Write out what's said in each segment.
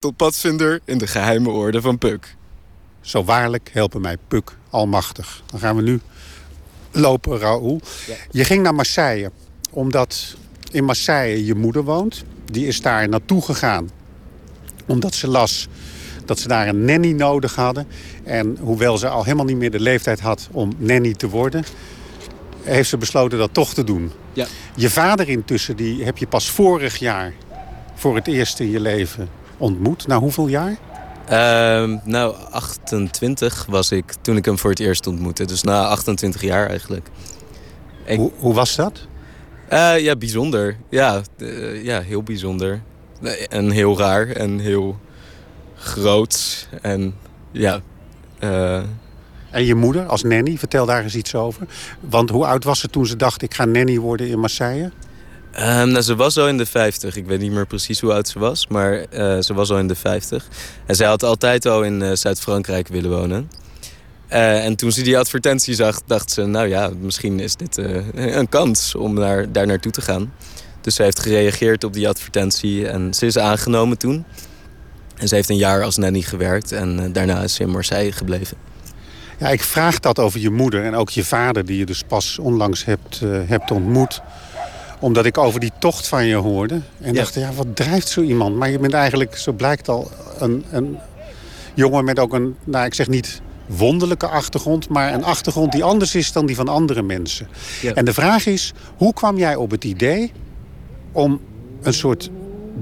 tot padvinder in de geheime orde van Puk. Zo waarlijk helpen mij Puk almachtig. Dan gaan we nu lopen, Raoul. Je ging naar Marseille, omdat in Marseille je moeder woont. Die is daar naartoe gegaan, omdat ze las dat ze daar een nanny nodig hadden. En hoewel ze al helemaal niet meer de leeftijd had om nanny te worden... heeft ze besloten dat toch te doen. Ja. Je vader intussen, die heb je pas vorig jaar... voor het eerst in je leven ontmoet. Na hoeveel jaar? Ehm, nou, 28 was ik toen ik hem voor het eerst ontmoette. Dus na 28 jaar eigenlijk. Hoe, hoe was dat? Eh, ja, bijzonder. Ja, eh, ja, heel bijzonder. En heel raar en heel groot. En ja... eh, En je moeder als nanny, vertel daar eens iets over. Want hoe oud was ze toen ze dacht... ik ga nanny worden in Marseille? Ehm, nou, ze was al in de 50. Ik weet niet meer precies hoe oud ze was, maar eh, ze was al in de 50. En zij had altijd al in eh, Zuid-Frankrijk willen wonen. Eh, en toen ze die advertentie zag, dacht ze... nou ja, misschien is dit een kans om daar, daar naartoe te gaan. Dus ze heeft gereageerd op die advertentie en ze is aangenomen toen. En ze heeft een jaar als nanny gewerkt en daarna is ze in Marseille gebleven. Ja, ik vraag dat over je moeder en ook je vader... die je dus pas onlangs hebt, hebt ontmoet omdat ik over die tocht van je hoorde. En Ja. dacht, ja, wat drijft zo iemand? Maar je bent eigenlijk, zo blijkt al, een, een jongen met ook een... nou, ik zeg niet wonderlijke achtergrond... maar een achtergrond die anders is dan die van andere mensen. Ja. En de vraag is, hoe kwam jij op het idee... om een soort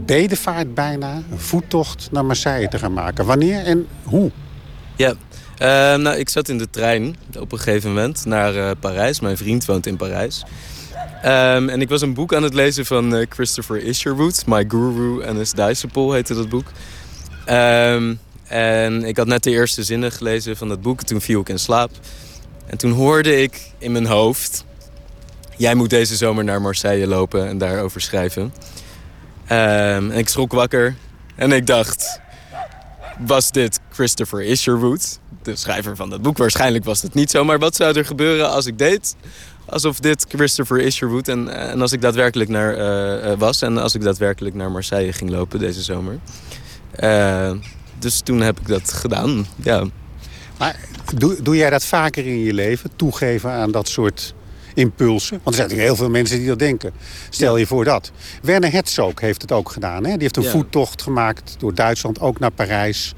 bedevaart bijna, een voettocht naar Marseille te gaan maken? Wanneer en hoe? Ja, Ehm, nou, ik zat in de trein op een gegeven moment naar eh, Parijs. Mijn vriend woont in Parijs. Ehm, en ik was een boek aan het lezen van eh, Christopher Isherwood. My Guru and His Disciple heette dat boek. Ehm, en ik had net de eerste zinnen gelezen van dat boek. Toen viel ik in slaap. En toen hoorde ik in mijn hoofd... Jij moet deze zomer naar Marseille lopen en daarover schrijven. Ehm, en ik schrok wakker en ik dacht... Was dit Christopher Isherwood, de schrijver van dat boek? Waarschijnlijk was het niet zo, maar wat zou er gebeuren als ik deed alsof dit Christopher Isherwood en, en als ik daadwerkelijk naar eh, eh, was en als ik daadwerkelijk naar Marseille ging lopen deze zomer. Eh, dus toen heb ik dat gedaan. Ja. Maar doe, doe jij dat vaker in je leven? Toegeven aan dat soort impulsen? Want er zijn natuurlijk heel veel mensen die dat denken. Stel je voor dat. Werner Herzog heeft het ook gedaan. Hè? Die heeft een Ja. voettocht gemaakt door Duitsland, ook naar Parijs.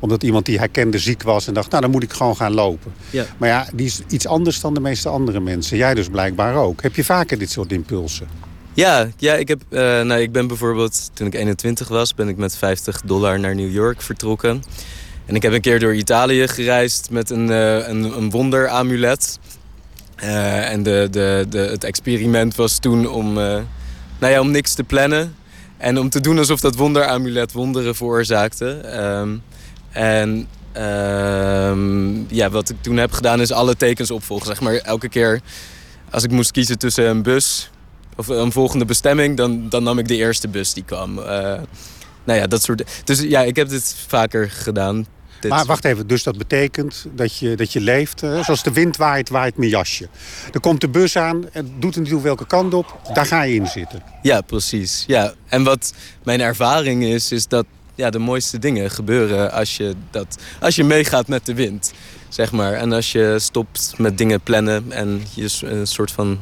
Omdat iemand die hij kende ziek was en dacht, nou dan moet ik gewoon gaan lopen. Ja. Maar ja, die is iets anders dan de meeste andere mensen. Jij dus blijkbaar ook. Heb je vaker dit soort impulsen? Ja, ja ik, heb, eh, nou, ik ben bijvoorbeeld, toen ik 21 was, ben ik met 50 dollar naar New York vertrokken. En ik heb een keer door Italië gereisd met een, eh een, een wonderamulet. Eh, en de, de, de, het experiment was toen om, eh, nou ja, om niks te plannen. En om te doen alsof dat wonderamulet wonderen veroorzaakte. Ehm, en ehm, ja, wat ik toen heb gedaan is alle tekens opvolgen. Zeg maar elke keer als ik moest kiezen tussen een bus of een volgende bestemming, dan, dan nam ik de eerste bus die kwam. Eh, nou ja, dat soort. Dus ja, ik heb dit vaker gedaan. Dit Maar wacht even, dus dat betekent dat je, dat je leeft... hè, zoals de wind waait, waait mijn jasje. Er komt de bus aan, het doet er niet welke kant op. Daar ga je in zitten. Ja, precies. Ja. En wat mijn ervaring is, is dat ja, de mooiste dingen gebeuren als je, dat, als je meegaat met de wind. Zeg maar. En als je stopt met dingen plannen en je een soort van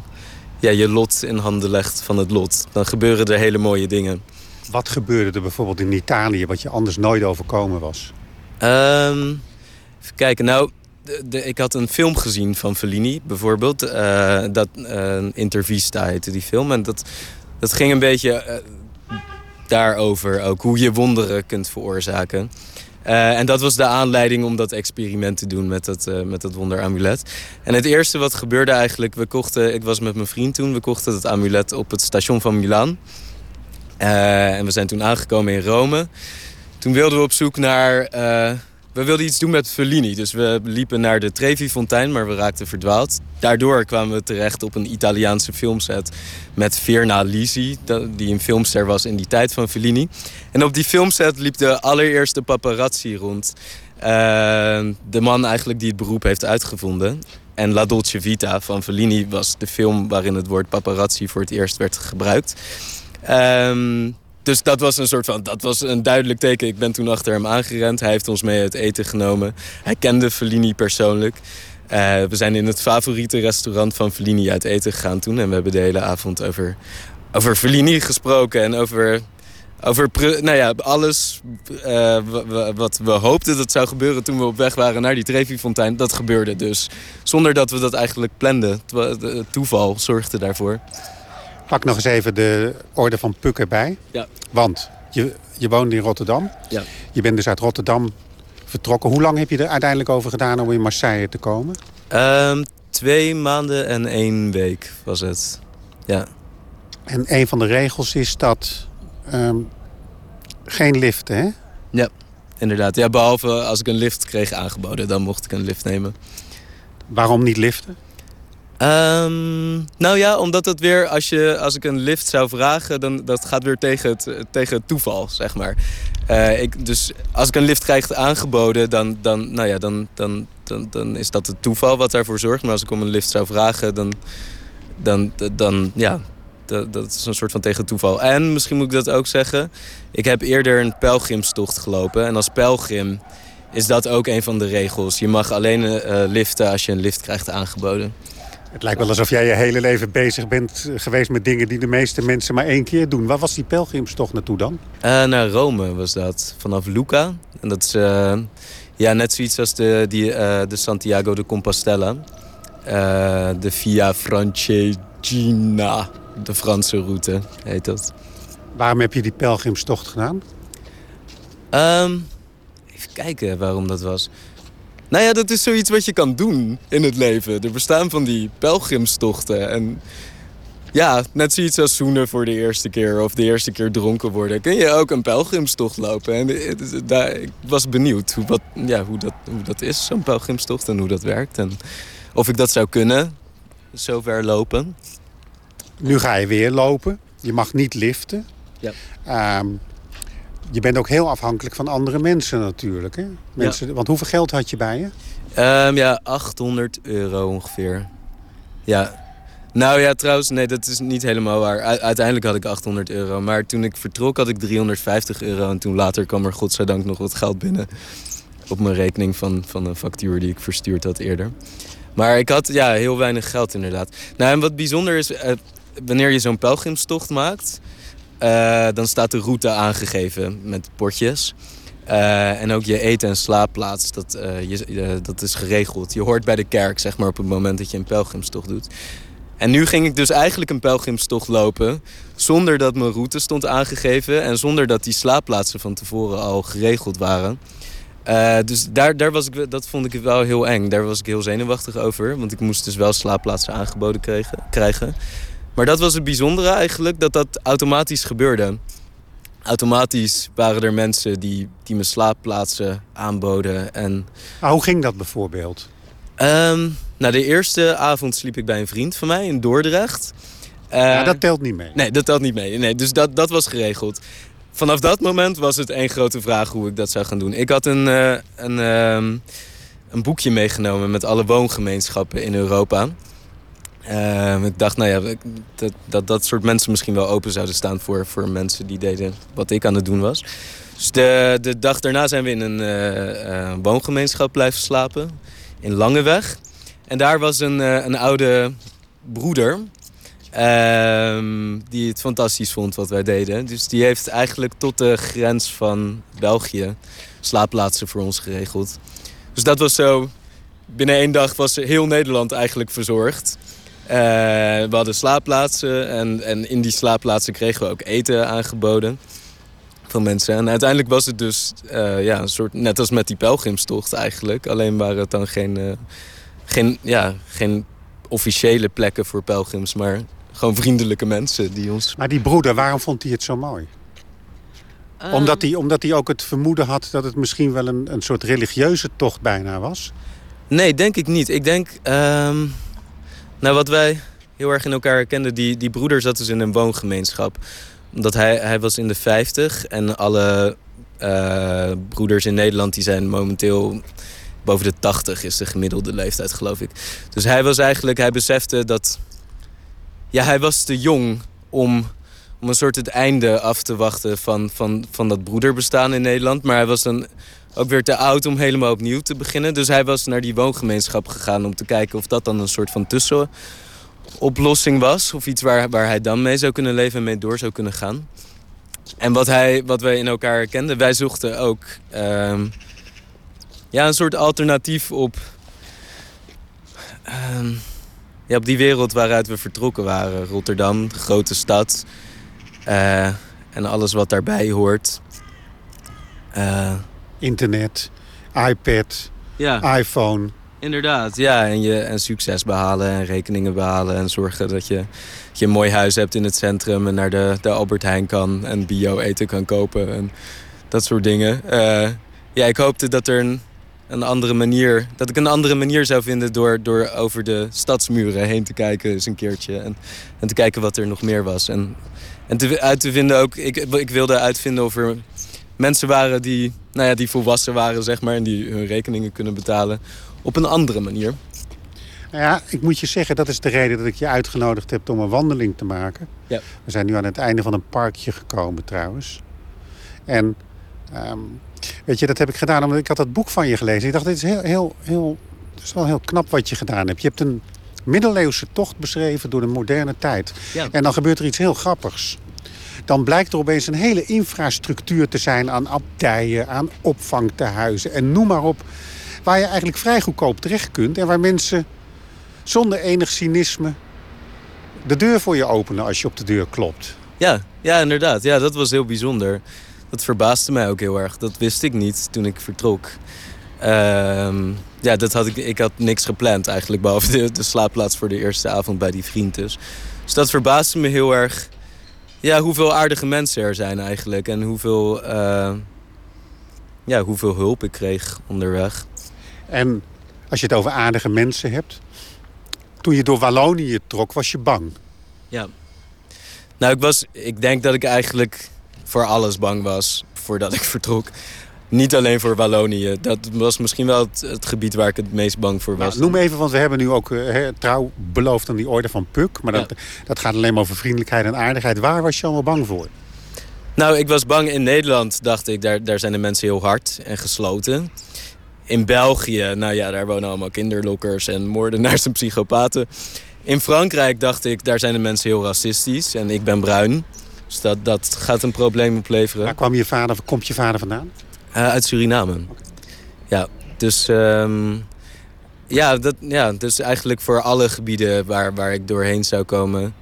ja, je lot in handen legt van het lot, dan gebeuren er hele mooie dingen. Wat gebeurde er bijvoorbeeld in Italië... wat je anders nooit overkomen was? Ehm, even kijken. Nou, de, ik had een film gezien van Fellini, bijvoorbeeld. eh, dat uh, Intervista heette die film. En dat, dat ging een beetje eh, daarover ook. Hoe je wonderen kunt veroorzaken. En dat was de aanleiding om dat experiment te doen met dat, met dat wonderamulet. En het eerste wat gebeurde eigenlijk... We kochten, ik was met mijn vriend toen. We kochten het amulet op het station van Milaan. En we zijn toen aangekomen in Rome. Toen wilden we op zoek naar... eh, we wilden iets doen met Fellini. Dus we liepen naar de Trevi-fontein, maar we raakten verdwaald. Daardoor kwamen we terecht op een Italiaanse filmset... met Virna Lisi, die een filmster was in die tijd van Fellini. En op die filmset liep de allereerste paparazzi rond. Eh, de man eigenlijk die het beroep heeft uitgevonden. En La Dolce Vita van Fellini was de film waarin het woord paparazzi voor het eerst werd gebruikt. Ehm, dus dat was een soort van, dat was een duidelijk teken. Ik ben toen achter hem aangerend. Hij heeft ons mee het eten genomen. Hij kende Fellini persoonlijk. Eh, we zijn in het favoriete restaurant van Fellini uit eten gegaan toen. En we hebben de hele avond over, over Fellini gesproken. En over, over nou ja, alles uh, wat we hoopten dat zou gebeuren toen we op weg waren naar die Trevi-fontein. Dat gebeurde dus. Zonder dat we dat eigenlijk planden. Toeval zorgde daarvoor. Pak nog eens even de orde van Puk erbij. Ja. Want je, je woont in Rotterdam. Ja. Je bent dus uit Rotterdam vertrokken. Hoe lang heb je er uiteindelijk over gedaan om in Marseille te komen? Um, twee maanden en één week was het. Ja. En een van de regels is dat um, geen liften, hè? Ja, inderdaad. Ja, behalve als ik een lift kreeg aangeboden, dan mocht ik een lift nemen. Waarom niet liften? Um, nou ja, omdat het weer, als, je, als ik een lift zou vragen, dan dat gaat weer tegen het, tegen toeval, zeg maar. Uh, ik, dus als ik een lift krijg aangeboden, dan, dan, nou ja, dan, dan, dan, dan is dat het toeval wat daarvoor zorgt. Maar als ik om een lift zou vragen, dan, dan, dan ja, dat, is een soort van tegen toeval. En misschien moet ik dat ook zeggen, ik heb eerder een pelgrimstocht gelopen. En als pelgrim is dat ook een van de regels. Je mag alleen uh, liften als je een lift krijgt aangeboden. Het lijkt wel alsof jij je hele leven bezig bent geweest met dingen die de meeste mensen maar één keer doen. Waar was die pelgrimstocht naartoe dan? Uh, naar Rome was dat, vanaf Lucca. En dat is uh, ja, net zoiets als de, die, uh, de Santiago de Compostela. de Via Francesina, de Franse route heet dat. Waarom heb je die pelgrimstocht gedaan? Um, even kijken waarom dat was. Nou ja, dat is zoiets wat je kan doen in het leven. Er bestaan van die pelgrimstochten. En ja, net zoiets als zoenen voor de eerste keer of de eerste keer dronken worden. Kun je ook een pelgrimstocht lopen. En daar, ik was benieuwd hoe, wat, ja, hoe, dat, hoe dat is, zo'n pelgrimstocht. En hoe dat werkt. En of ik dat zou kunnen, zo ver lopen. Nu ga je weer lopen. Je mag niet liften. Ja. Um, je bent ook heel afhankelijk van andere mensen natuurlijk. Hè? Mensen, Want hoeveel geld had je bij je? Um, ja, 800 euro ongeveer. Ja. Nou ja, trouwens, nee, dat is niet helemaal waar. uiteindelijk had ik 800 euro. Maar toen ik vertrok had ik 350 euro. En toen later kwam er godzijdank nog wat geld binnen. Op mijn rekening van, van een factuur die ik verstuurd had eerder. Maar ik had ja, heel weinig geld inderdaad. Nou, en wat bijzonder is, uh, wanneer je zo'n pelgrimstocht maakt... Uh, dan staat de route aangegeven met potjes. Uh, en ook je eten- en slaapplaats, dat, uh, je, dat is geregeld. Je hoort bij de kerk, zeg maar, op het moment dat je een pelgrimstocht doet. En nu ging ik dus eigenlijk een pelgrimstocht lopen... zonder dat mijn route stond aangegeven... en zonder dat die slaapplaatsen van tevoren al geregeld waren. Dus daar, daar was ik, dat vond ik wel heel eng. Daar was ik heel zenuwachtig over. Want ik moest dus wel slaapplaatsen aangeboden krijgen. Maar dat was het bijzondere eigenlijk, dat dat automatisch gebeurde. Automatisch waren er mensen die, die me slaapplaatsen aanboden. En... Maar hoe ging dat bijvoorbeeld? Um, nou, de eerste avond sliep ik bij een vriend van mij in Dordrecht. Uh, ja, dat telt niet mee. Nee, dat telt niet mee. Nee, dus dat, dat was geregeld. Vanaf dat moment was het één grote vraag hoe ik dat zou gaan doen. Ik had een, uh, een, uh, een boekje meegenomen met alle woongemeenschappen in Europa. Uh, ik dacht, nou ja, dat, dat dat soort mensen misschien wel open zouden staan voor, voor mensen die deden wat ik aan het doen was. Dus de, de dag daarna zijn we in een uh, woongemeenschap blijven slapen. In Langeweg. En daar was een, uh, een oude broeder. Ehm, die het fantastisch vond wat wij deden. Dus die heeft eigenlijk tot de grens van België slaapplaatsen voor ons geregeld. Dus dat was zo. Binnen één dag was heel Nederland eigenlijk verzorgd. Uh, we hadden slaapplaatsen en, en in die slaapplaatsen kregen we ook eten aangeboden van mensen. En uiteindelijk was het dus uh, ja, een soort, net als met die pelgrimstocht eigenlijk. Alleen waren het dan geen, uh, geen, ja, geen officiële plekken voor pelgrims, maar gewoon vriendelijke mensen die ons... Maar die broeder, waarom vond hij het zo mooi? Um... Omdat, hij, omdat hij ook het vermoeden had dat het misschien wel een, een soort religieuze tocht bijna was? Nee, denk ik niet. Ik denk... Um... Nou, wat wij heel erg in elkaar herkenden, die, die broeder zat dus in een woongemeenschap. Omdat hij, hij was in de 50 en alle uh, broeders in Nederland die zijn momenteel boven de 80 is de gemiddelde leeftijd, geloof ik. Dus hij was eigenlijk, hij besefte dat. Ja, hij was te jong om, om een soort het einde af te wachten van, van, van dat broederbestaan in Nederland. Maar hij was dan ook weer te oud om helemaal opnieuw te beginnen. Dus hij was naar die woongemeenschap gegaan om te kijken of dat dan een soort van tussenoplossing was. Of iets waar, waar hij dan mee zou kunnen leven en mee door zou kunnen gaan. En wat, hij, wat wij in elkaar herkenden, wij zochten ook ehm, ja, een soort alternatief op, ehm, ja, op die wereld waaruit we vertrokken waren. Rotterdam, de grote stad eh, en alles wat daarbij hoort. Internet, iPad, ja. iPhone. Inderdaad, ja. En, je, en succes behalen en rekeningen behalen. En zorgen dat je, dat je een mooi huis hebt in het centrum. En naar de, de Albert Heijn kan. En bio eten kan kopen. En dat soort dingen. Uh, ja, ik hoopte dat er een, een andere manier... Dat ik een andere manier zou vinden door, door over de stadsmuren heen te kijken eens een keertje. En, en te kijken wat er nog meer was. En, en te, uit te vinden ook... Ik, ik wilde uitvinden of er mensen waren die, nou ja, die volwassen waren, zeg maar. En die hun rekeningen kunnen betalen op een andere manier. Nou ja, ik moet je zeggen, dat is de reden dat ik je uitgenodigd heb om een wandeling te maken. Ja. We zijn nu aan het einde van een parkje gekomen trouwens. En ehm, weet je, dat heb ik gedaan omdat ik had dat boek van je gelezen. Ik dacht, dit is heel, heel, heel, het is wel heel knap wat je gedaan hebt. Je hebt een middeleeuwse tocht beschreven door de moderne tijd. Ja. En dan gebeurt er iets heel grappigs dan blijkt er opeens een hele infrastructuur te zijn aan abdijen, aan opvangtehuizen en noem maar op. Waar je eigenlijk vrij goedkoop terecht kunt en waar mensen zonder enig cynisme de deur voor je openen als je op de deur klopt. Ja, ja inderdaad. Ja, dat was heel bijzonder. Dat verbaasde mij ook heel erg. Dat wist ik niet toen ik vertrok. Ehm, ja, dat had ik, ik had niks gepland eigenlijk, behalve de, slaapplaats voor de eerste avond bij die vriend dus. Dus dat verbaasde me heel erg ja, hoeveel aardige mensen er zijn eigenlijk. En hoeveel, uh, ja, hoeveel hulp ik kreeg onderweg. En als je het over aardige mensen hebt. Toen je door Wallonië trok, was je bang? Ja. Nou, ik, was, ik denk dat ik eigenlijk voor alles bang was voordat ik vertrok. Niet alleen voor Wallonië. Dat was misschien wel het, gebied waar ik het meest bang voor was. Nou, noem even, want we hebben nu ook uh, trouw beloofd aan die orde van Puk. Maar dat, dat gaat alleen maar over vriendelijkheid en aardigheid. Waar was je allemaal bang voor? Nou, ik was bang in Nederland, dacht ik. Daar, daar zijn de mensen heel hard en gesloten. In België, nou ja, daar wonen allemaal kinderlokkers en moordenaars en psychopaten. In Frankrijk dacht ik, daar zijn de mensen heel racistisch en ik ben bruin. Dus dat, dat gaat een probleem opleveren. Waar kwam je vader, komt je vader vandaan? Uh, uit Suriname. Ja, dus, um, ja, dat, ja, dus eigenlijk voor alle gebieden waar, waar ik doorheen zou komen...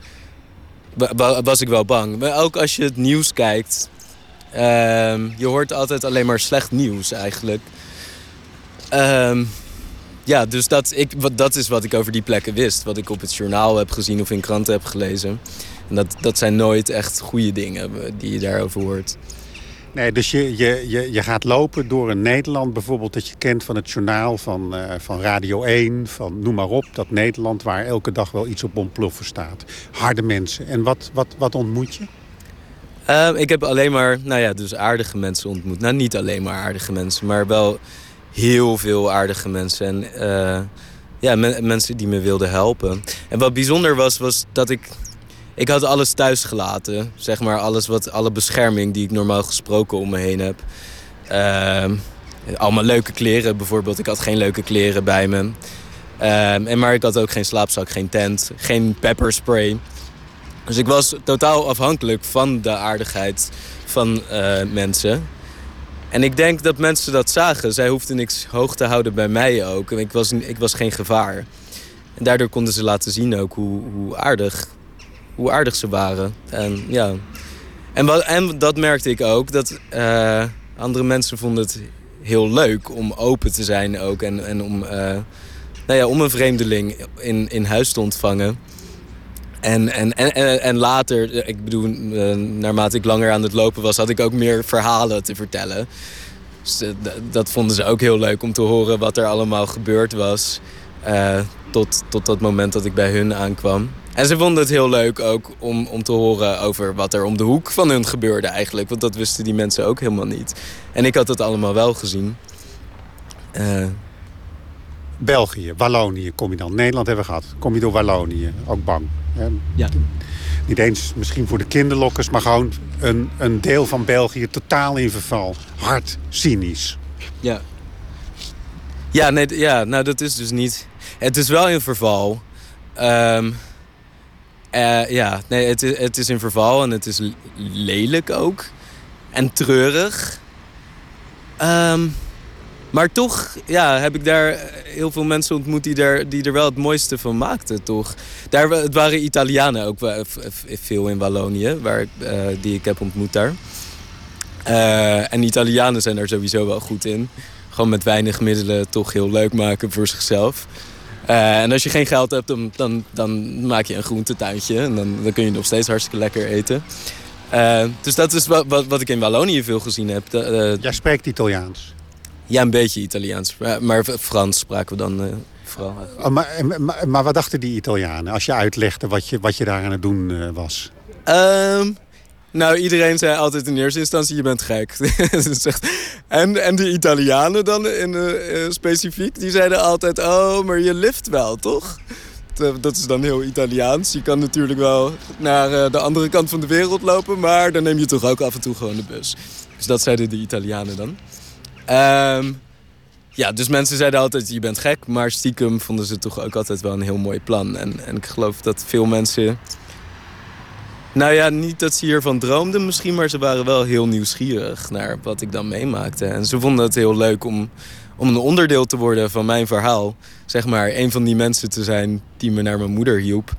was ik wel bang. Maar ook als je het nieuws kijkt... Um, je hoort altijd alleen maar slecht nieuws eigenlijk. Um, ja, dus dat, ik, dat is wat ik over die plekken wist. Wat ik op het journaal heb gezien of in kranten heb gelezen. En dat, dat zijn nooit echt goede dingen die je daarover hoort. Nee, dus je, je, je, je gaat lopen door een Nederland bijvoorbeeld... dat je kent van het journaal van, uh, van Radio 1, van noem maar op. Dat Nederland waar elke dag wel iets op ontploffen staat. Harde mensen. En wat, wat, wat ontmoet je? Uh, ik heb alleen maar, nou ja, dus aardige mensen ontmoet. Nou, niet alleen maar aardige mensen, maar wel heel veel aardige mensen. En uh, ja, mensen die me wilden helpen. En wat bijzonder was, was dat ik ik had alles thuis gelaten. Zeg maar alles wat, alle bescherming die ik normaal gesproken om me heen heb. Uh, allemaal leuke kleren bijvoorbeeld. Ik had geen leuke kleren bij me. Uh, en maar ik had ook geen slaapzak, geen tent, geen pepperspray. Dus ik was totaal afhankelijk van de aardigheid van uh, mensen. En ik denk dat mensen dat zagen. Zij hoefden niks hoog te houden bij mij ook. Ik was, ik was geen gevaar. En daardoor konden ze laten zien ook hoe, hoe aardig hoe aardig ze waren. En, ja. en, wat, en dat merkte ik ook, dat uh, andere mensen vonden het heel leuk om open te zijn ook. En, en om, uh, nou ja, om een vreemdeling in, in huis te ontvangen. En, en, en, en later, ik bedoel, uh, naarmate ik langer aan het lopen was, had ik ook meer verhalen te vertellen. Dus dat vonden ze ook heel leuk om te horen wat er allemaal gebeurd was. tot, tot dat moment dat ik bij hun aankwam. En ze vonden het heel leuk ook om, om te horen over wat er om de hoek van hun gebeurde eigenlijk. Want dat wisten die mensen ook helemaal niet. En ik had het allemaal wel gezien. Uh... België, Wallonië kom je dan. Nederland hebben we gehad. Kom je door Wallonië, ook bang. Ja. niet eens misschien voor de kinderlokkers, maar gewoon een, een deel van België totaal in verval. Hard, cynisch. Ja. Ja, nee, ja, nou dat is dus niet... Het is wel in verval. Ehm, eh, ja, nee, het is, het is in verval en het is lelijk ook. En treurig. Um, maar toch ja, heb ik daar heel veel mensen ontmoet die er, die er wel het mooiste van maakten, toch? Daar, het waren Italianen ook veel in Wallonië, waar, uh, die ik heb ontmoet daar. Uh, en Italianen zijn daar sowieso wel goed in. Gewoon met weinig middelen toch heel leuk maken voor zichzelf. Uh, en als je geen geld hebt, dan, dan, dan maak je een groentetuintje. En dan, dan kun je nog steeds hartstikke lekker eten. dus dat is wat, wat, wat, ik in Wallonië veel gezien heb. Jij spreekt Italiaans? Ja, een beetje Italiaans. Maar Frans spraken we dan vooral. Oh, maar, maar, maar, wat dachten die Italianen als je uitlegde wat je, wat je daar aan het doen was? Um, nou, iedereen zei altijd in eerste instantie, je bent gek. en, en de Italianen dan in, uh, specifiek, die zeiden altijd... oh, maar je lift wel, toch? Dat is dan heel Italiaans. Je kan natuurlijk wel naar de andere kant van de wereld lopen... maar dan neem je toch ook af en toe gewoon de bus. Dus dat zeiden de Italianen dan. Um, ja, dus mensen zeiden altijd, je bent gek. Maar stiekem vonden ze toch ook altijd wel een heel mooi plan. En, en ik geloof dat veel mensen... Nou ja, niet dat ze hiervan droomden misschien... maar ze waren wel heel nieuwsgierig naar wat ik dan meemaakte. En ze vonden het heel leuk om, om een onderdeel te worden van mijn verhaal. Zeg maar, een van die mensen te zijn die me naar mijn moeder hielp.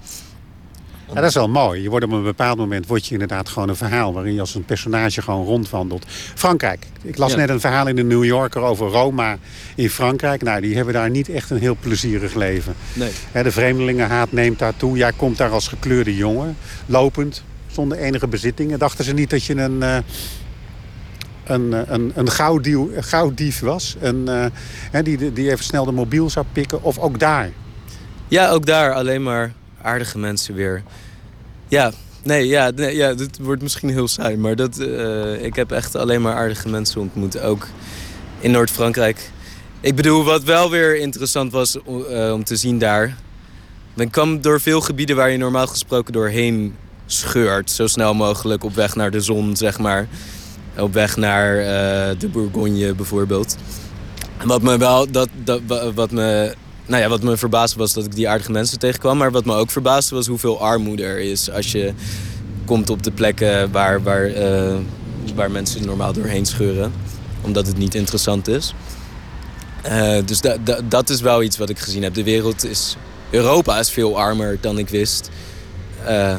Ja, dat is wel mooi. Je wordt op een bepaald moment word je inderdaad gewoon een verhaal... waarin je als een personage gewoon rondwandelt. Frankrijk. Ik las net een verhaal in de New Yorker over Roma in Frankrijk. Nou, die hebben daar niet echt een heel plezierig leven. Nee. de vreemdelingenhaat neemt daar toe. Jij komt daar als gekleurde jongen, lopend, zonder enige bezittingen. Dachten ze niet dat je een... Uh, een, een, een gouddief, gouddief was. Een, uh, die, die even snel de mobiel zou pikken. Of ook daar. Ja, ook daar. Alleen maar aardige mensen weer. Ja, nee, ja, nee, ja dit wordt misschien heel saai, maar dat, uh, ik heb echt alleen maar aardige mensen ontmoet. Ook in Noord-Frankrijk. Ik bedoel, wat wel weer interessant was uh, om te zien daar. Men kwam door veel gebieden waar je normaal gesproken doorheen scheurt. Zo snel mogelijk op weg naar de zon, zeg maar. Op weg naar uh, de Bourgogne bijvoorbeeld. Wat me wel, dat, dat, wat me nou ja, wat me verbaasde was dat ik die aardige mensen tegenkwam. Maar wat me ook verbaasde was hoeveel armoede er is als je komt op de plekken waar, waar, uh, waar mensen normaal doorheen scheuren. Omdat het niet interessant is. Uh, dus da, da, dat is wel iets wat ik gezien heb. De wereld is... Europa is veel armer dan ik wist. Uh,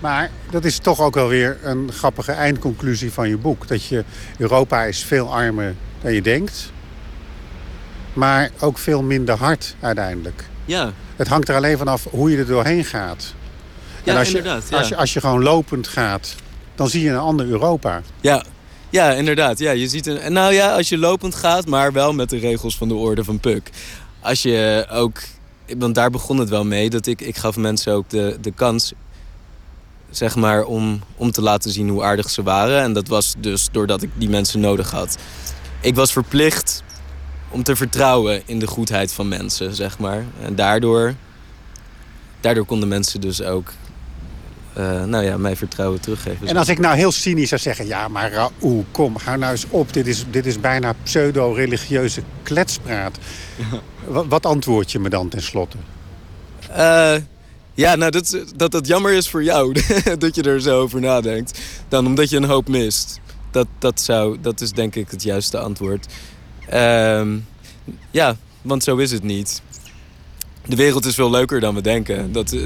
maar dat is toch ook wel weer een grappige eindconclusie van je boek. Dat je Europa is veel armer dan je denkt maar ook veel minder hard uiteindelijk. Ja. Het hangt er alleen vanaf hoe je er doorheen gaat. Ja, en als inderdaad. Je, als, je, als je gewoon lopend gaat, dan zie je een ander Europa. Ja, ja inderdaad. Ja, je ziet een, nou ja, als je lopend gaat, maar wel met de regels van de orde van Puk. Als je ook, want daar begon het wel mee, dat ik, ik gaf mensen ook de, de kans zeg maar, om, om te laten zien hoe aardig ze waren. En dat was dus doordat ik die mensen nodig had. Ik was verplicht om te vertrouwen in de goedheid van mensen, zeg maar. En daardoor, daardoor konden mensen dus ook uh, nou ja, mij vertrouwen teruggeven. En als ik nou heel cynisch zou zeggen... ja, maar Raoul, kom, hou nou eens op. Dit is, dit is bijna pseudo-religieuze kletspraat. wat, wat, antwoord je me dan tenslotte? Uh, ja, nou, dat, dat dat jammer is voor jou. dat je er zo over nadenkt. Dan omdat je een hoop mist. Dat, dat, zou, dat is denk ik het juiste antwoord. Um, ja, want zo is het niet. De wereld is veel leuker dan we denken. Dat,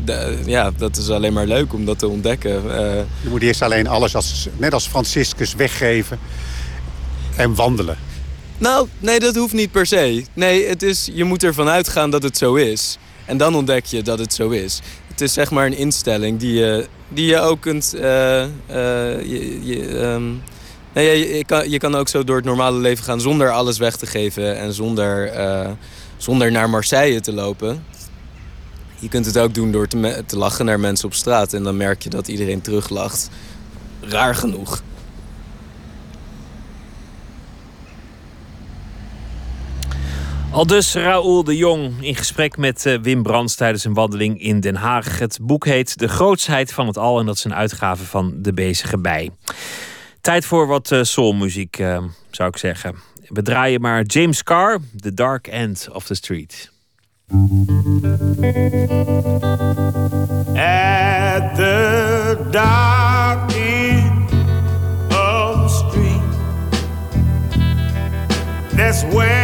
ja, dat is alleen maar leuk om dat te ontdekken. Uh, je moet eerst alleen alles, als, net als Franciscus, weggeven en wandelen. Nou, nee, dat hoeft niet per se. Nee, het is, je moet ervan uitgaan dat het zo is. En dan ontdek je dat het zo is. Het is zeg maar een instelling die je, die je ook kunt... Uh, uh, je, je, um, Nee, je, kan, je kan ook zo door het normale leven gaan zonder alles weg te geven en zonder, uh, zonder naar Marseille te lopen. Je kunt het ook doen door te, te lachen naar mensen op straat en dan merk je dat iedereen teruglacht. Raar genoeg. Al dus Raoul de Jong in gesprek met eh, Wim Brands tijdens een wandeling in Den Haag. Het boek heet De Grootsheid van het Al en dat is een uitgave van De Bezige Bij. Tijd voor wat uh, soulmuziek, uh, zou ik zeggen. We draaien maar James Carr, The Dark End of the Street. At the dark end of the street That's where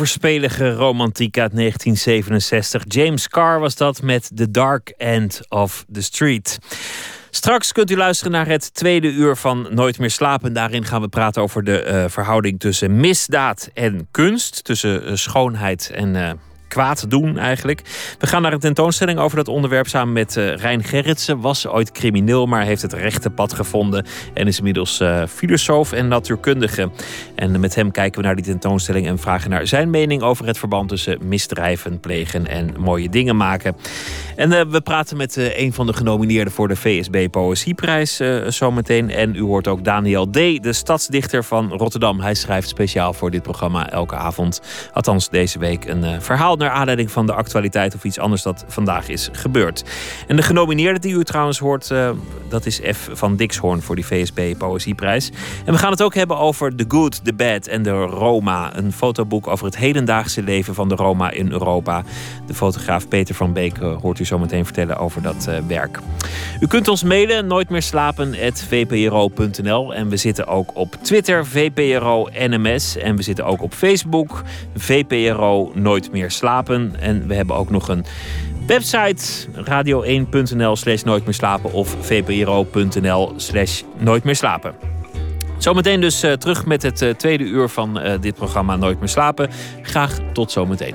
Overspelige romantiek uit 1967. James Carr was dat met The Dark End of the Street. Straks kunt u luisteren naar het tweede uur van Nooit meer slapen. Daarin gaan we praten over de eh, verhouding tussen misdaad en kunst. Tussen eh, schoonheid en eh, kwaad doen eigenlijk. We gaan naar een tentoonstelling over dat onderwerp samen met uh, Rijn Gerritsen. Was ooit crimineel, maar heeft het rechte pad gevonden. En is inmiddels uh, filosoof en natuurkundige. En met hem kijken we naar die tentoonstelling en vragen naar zijn mening over het verband tussen misdrijven plegen en mooie dingen maken. En uh, we praten met een van de genomineerden voor de VSB Poëzieprijs zometeen. En u hoort ook Daniel D., de stadsdichter van Rotterdam. Hij schrijft speciaal voor dit programma elke avond. Althans, deze week een verhaal naar aanleiding van de actualiteit of iets anders dat vandaag is gebeurd. En de genomineerde die u trouwens hoort, uh, dat is F van Dixhoorn voor die VSB Poëzieprijs. En we gaan het ook hebben over The Good, The Bad en de Roma. Een fotoboek over het hedendaagse leven van de Roma in Europa. De fotograaf Peter van Beek uh, hoort u zo meteen vertellen over dat uh, werk. U kunt ons mailen, nooit meer slapen, vpro.nl. En we zitten ook op Twitter, VPRO NMS. En we zitten ook op Facebook, VPRO Nooit meer. En we hebben ook nog een website radio1.nl slash nooit meer slapen of vpro.nl slash nooit meer slapen. Zometeen dus uh, terug met het uh, tweede uur van uh, dit programma Nooit meer slapen. Graag tot zometeen.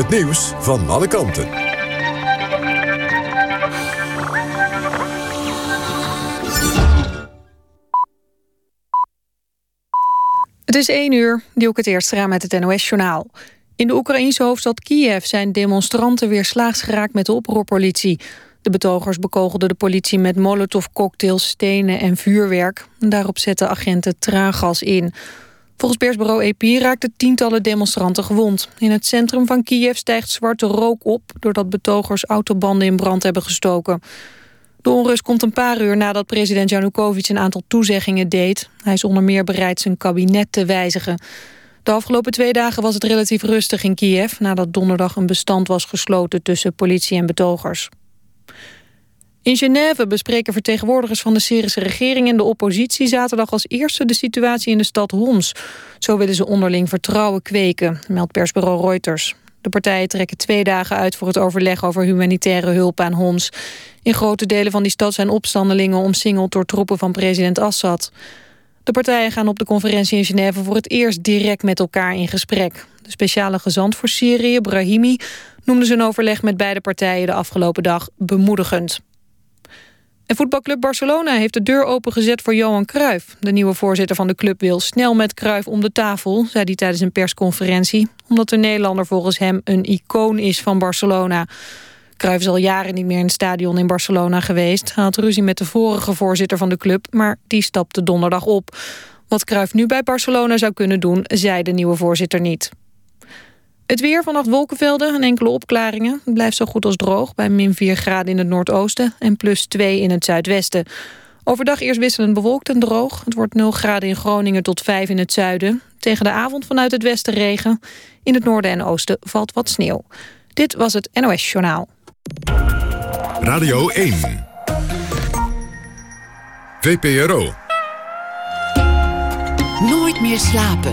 Het nieuws van alle kanten. Het is 1 uur, die ook het eerst raam met het NOS-journaal. In de Oekraïense hoofdstad Kiev zijn demonstranten weer slaags geraakt met de oproerpolitie. De betogers bekogelden de politie met molotovcocktails, stenen en vuurwerk. Daarop zetten agenten traangas in. Volgens persbureau EP raakten tientallen demonstranten gewond. In het centrum van Kiev stijgt zwarte rook op... doordat betogers autobanden in brand hebben gestoken. De onrust komt een paar uur nadat president Janukovic een aantal toezeggingen deed. Hij is onder meer bereid zijn kabinet te wijzigen. De afgelopen twee dagen was het relatief rustig in Kiev... nadat donderdag een bestand was gesloten tussen politie en betogers. In Genève bespreken vertegenwoordigers van de Syrische regering en de oppositie zaterdag als eerste de situatie in de stad Homs. Zo willen ze onderling vertrouwen kweken, meldt persbureau Reuters. De partijen trekken twee dagen uit voor het overleg over humanitaire hulp aan Homs. In grote delen van die stad zijn opstandelingen omsingeld door troepen van president Assad. De partijen gaan op de conferentie in Genève voor het eerst direct met elkaar in gesprek. De speciale gezant voor Syrië, Brahimi, noemde zijn overleg met beide partijen de afgelopen dag bemoedigend. En voetbalclub Barcelona heeft de deur opengezet voor Johan Cruijff. De nieuwe voorzitter van de club wil snel met Cruijff om de tafel, zei hij tijdens een persconferentie, omdat de Nederlander volgens hem een icoon is van Barcelona. Cruijff is al jaren niet meer in het stadion in Barcelona geweest. Hij had ruzie met de vorige voorzitter van de club, maar die stapte donderdag op. Wat Cruijff nu bij Barcelona zou kunnen doen, zei de nieuwe voorzitter niet. Het weer, vannacht wolkenvelden en enkele opklaringen. Het blijft zo goed als droog bij min 4 graden in het noordoosten... en plus 2 in het zuidwesten. Overdag eerst wisselend bewolkt en droog. Het wordt 0 graden in Groningen tot 5 in het zuiden. Tegen de avond vanuit het westen regen. In het noorden en oosten valt wat sneeuw. Dit was het NOS Journaal. Radio 1. VPRO. Nooit meer slapen.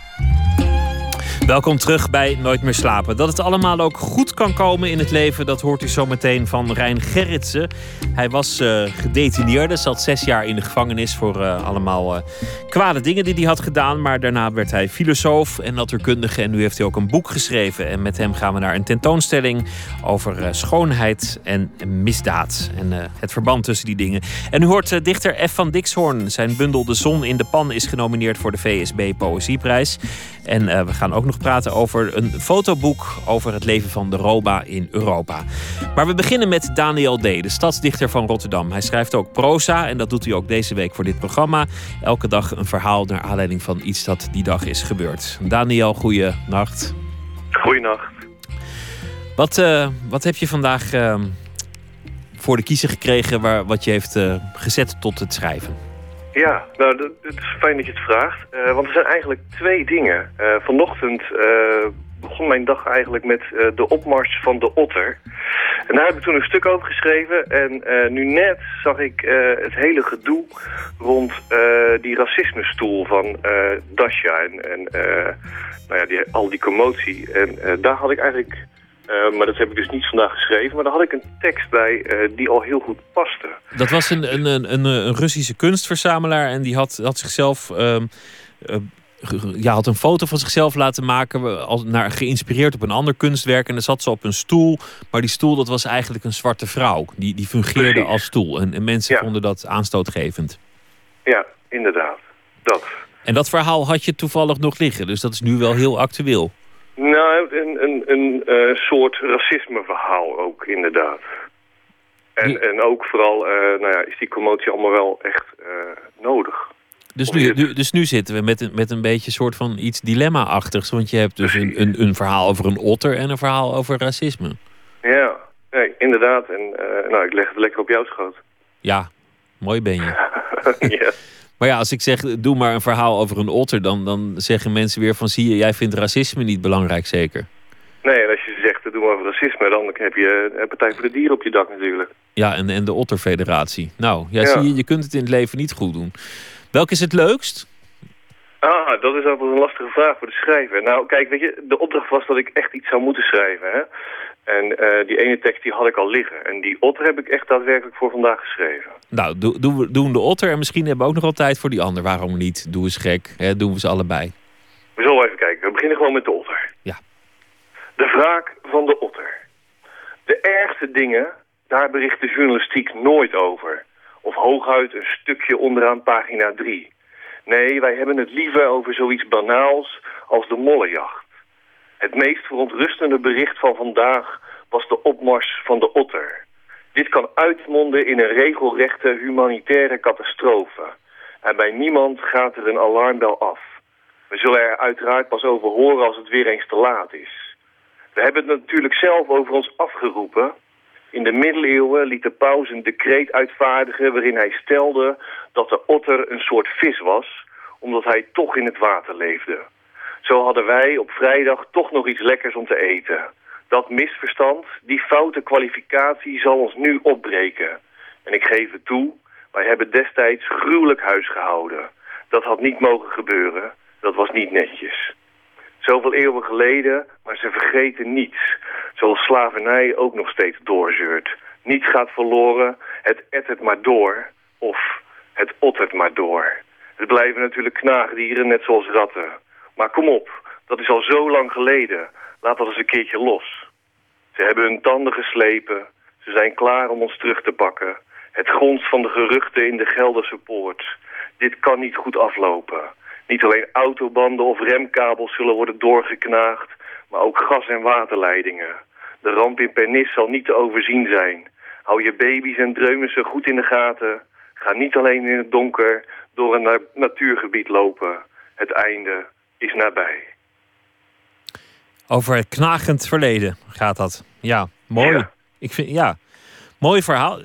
Welkom terug bij Nooit meer slapen. Dat het allemaal ook goed kan komen in het leven, dat hoort u zo meteen van Rijn Gerritsen. Hij was uh, gedetineerde, zat zes jaar in de gevangenis voor uh, allemaal uh, kwade dingen die hij had gedaan. Maar daarna werd hij filosoof en natuurkundige en nu heeft hij ook een boek geschreven. En met hem gaan we naar een tentoonstelling over schoonheid en misdaad. En het verband tussen die dingen. En u hoort dichter F. van Dixhoorn. Zijn bundel De Zon in de Pan is genomineerd voor de VSB Poëzieprijs. En we gaan ook nog praten over een fotoboek over het leven van de Roba in Europa. Maar we beginnen met Daniel D., de stadsdichter van Rotterdam. Hij schrijft ook proza en dat doet hij ook deze week voor dit programma. Elke dag een verhaal naar aanleiding van iets dat die dag is gebeurd. Daniel, goeie nacht. Goeienacht. Wat, uh, wat heb je vandaag uh, voor de kiezer gekregen waar, wat je heeft uh, gezet tot het schrijven? Ja, nou, het is fijn dat je het vraagt. Uh, want er zijn eigenlijk twee dingen. Uh, vanochtend uh, begon mijn dag eigenlijk met de opmars van de otter. En daar heb ik toen een stuk over geschreven. En nu net zag ik het hele gedoe rond die racismestoel van Dasha. En, en nou ja, die, al die commotie. En daar had ik eigenlijk uh, maar dat heb ik dus niet vandaag geschreven. Maar daar had ik een tekst bij uh, die al heel goed paste. Dat was een, een, een, een Russische kunstverzamelaar. En die had, had zichzelf... Uh, ja, had een foto van zichzelf laten maken, als, naar, geïnspireerd op een ander kunstwerk. En dan zat ze op een stoel, maar die stoel dat was eigenlijk een zwarte vrouw. Die, die fungeerde Precies. als stoel. En, en mensen ja. vonden dat aanstootgevend. Ja, inderdaad. Dat. En dat verhaal had je toevallig nog liggen, dus dat is nu wel heel actueel. Nou, een, een, een uh, soort racismeverhaal ook, inderdaad. En, en ook vooral, uh, nou ja, is die commotie allemaal wel echt uh, nodig. Dus nu, nu, dus nu zitten we met een, met een beetje soort van iets dilemma-achtigs. Want je hebt dus een, een, een verhaal over een otter en een verhaal over racisme. Ja, nee, inderdaad. En nou, ik leg het lekker op jouw schoot. Ja, mooi ben je. ja. Maar ja, als ik zeg, doe maar een verhaal over een otter... dan, dan zeggen mensen weer van, zie je, jij vindt racisme niet belangrijk zeker? Nee, en als je zegt, doe maar over racisme... dan heb je een Partij voor de Dieren op je dak natuurlijk. Ja, en, en de Otterfederatie. Nou, ja, ja. zie je, je kunt het in het leven niet goed doen. Welk is het leukst? Ah, dat is altijd een lastige vraag voor de schrijver. Nou, kijk, weet je, de opdracht was dat ik echt iets zou moeten schrijven, hè. En eh, die ene tekst die had ik al liggen. En die otter heb ik echt daadwerkelijk voor vandaag geschreven. Nou, do- doen we doen de otter en misschien hebben we ook nog wel tijd voor die ander. Waarom niet? Doe eens gek. Hè? Doen we ze allebei. We zullen even kijken. We beginnen gewoon met de otter. Ja. De wraak van de otter. De ergste dingen, daar bericht de journalistiek nooit over. Of hooguit een stukje onderaan pagina 3. Nee, wij hebben het liever over zoiets banaals als de mollenjacht. Het meest verontrustende bericht van vandaag was de opmars van de otter. Dit kan uitmonden in een regelrechte humanitaire catastrofe. En bij niemand gaat er een alarmbel af. We zullen er uiteraard pas over horen als het weer eens te laat is. We hebben het natuurlijk zelf over ons afgeroepen. In de middeleeuwen liet de paus een decreet uitvaardigen waarin hij stelde dat de otter een soort vis was, omdat hij toch in het water leefde. Zo hadden wij op vrijdag toch nog iets lekkers om te eten. Dat misverstand, die foute kwalificatie zal ons nu opbreken. En ik geef het toe, wij hebben destijds gruwelijk huis gehouden. Dat had niet mogen gebeuren, dat was niet netjes. Zoveel eeuwen geleden, maar ze vergeten niets. Zoals slavernij ook nog steeds doorzeurt. Niets gaat verloren, het ettert maar door. Of het ottert maar door. Het blijven natuurlijk knaagdieren, net zoals ratten. Maar kom op, dat is al zo lang geleden. Laat dat eens een keertje los. Ze hebben hun tanden geslepen. Ze zijn klaar om ons terug te pakken. Het gonst van de geruchten in de Gelderse poort. Dit kan niet goed aflopen. Niet alleen autobanden of remkabels zullen worden doorgeknaagd, maar ook gas- en waterleidingen. De ramp in Pernis zal niet te overzien zijn. Hou je baby's en dreumissen goed in de gaten. Ga niet alleen in het donker door een na- natuurgebied lopen. Het einde is nabij. Over het knagend verleden gaat dat. Ja, mooi. Ja. Ik vind, ja, mooi verhaal.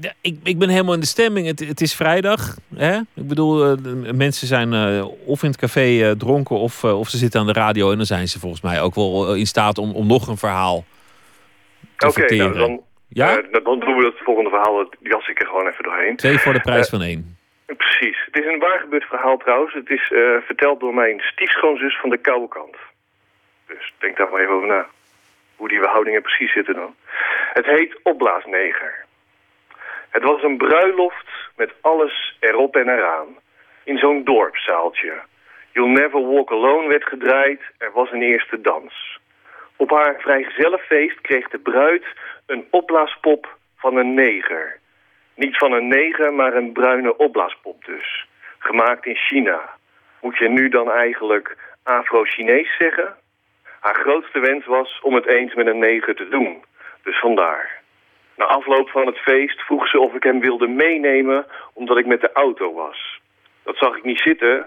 Ja, ik, ik ben helemaal in de stemming. Het, het is vrijdag. Hè? Ik bedoel, eh, mensen zijn eh, of in het café eh, dronken of, of ze zitten aan de radio. En dan zijn ze volgens mij ook wel in staat om, om nog een verhaal te Oké, verteren. nou, dan, Ja? dan doen we het volgende verhaal. Dat jas ik er gewoon even doorheen. Twee voor de prijs van één. Precies. Het is een waar gebeurd verhaal trouwens. Het is verteld door mijn stiefschoonzus van de koude kant. Dus denk daar maar even over na. Hoe die verhoudingen precies zitten dan. Het heet Opblaasneger. Het was een bruiloft met alles erop en eraan. In zo'n dorpszaaltje. You'll Never Walk Alone werd gedraaid. Er was een eerste dans. Op haar vrijgezellenfeest kreeg de bruid een opblaaspop van een neger. Niet van een neger, maar een bruine opblaaspop dus. Gemaakt in China. Moet je nu dan eigenlijk Afro-Chinees zeggen? Haar grootste wens was om het eens met een neger te doen. Dus vandaar. Na afloop van het feest vroeg ze of ik hem wilde meenemen omdat ik met de auto was. Dat zag ik niet zitten.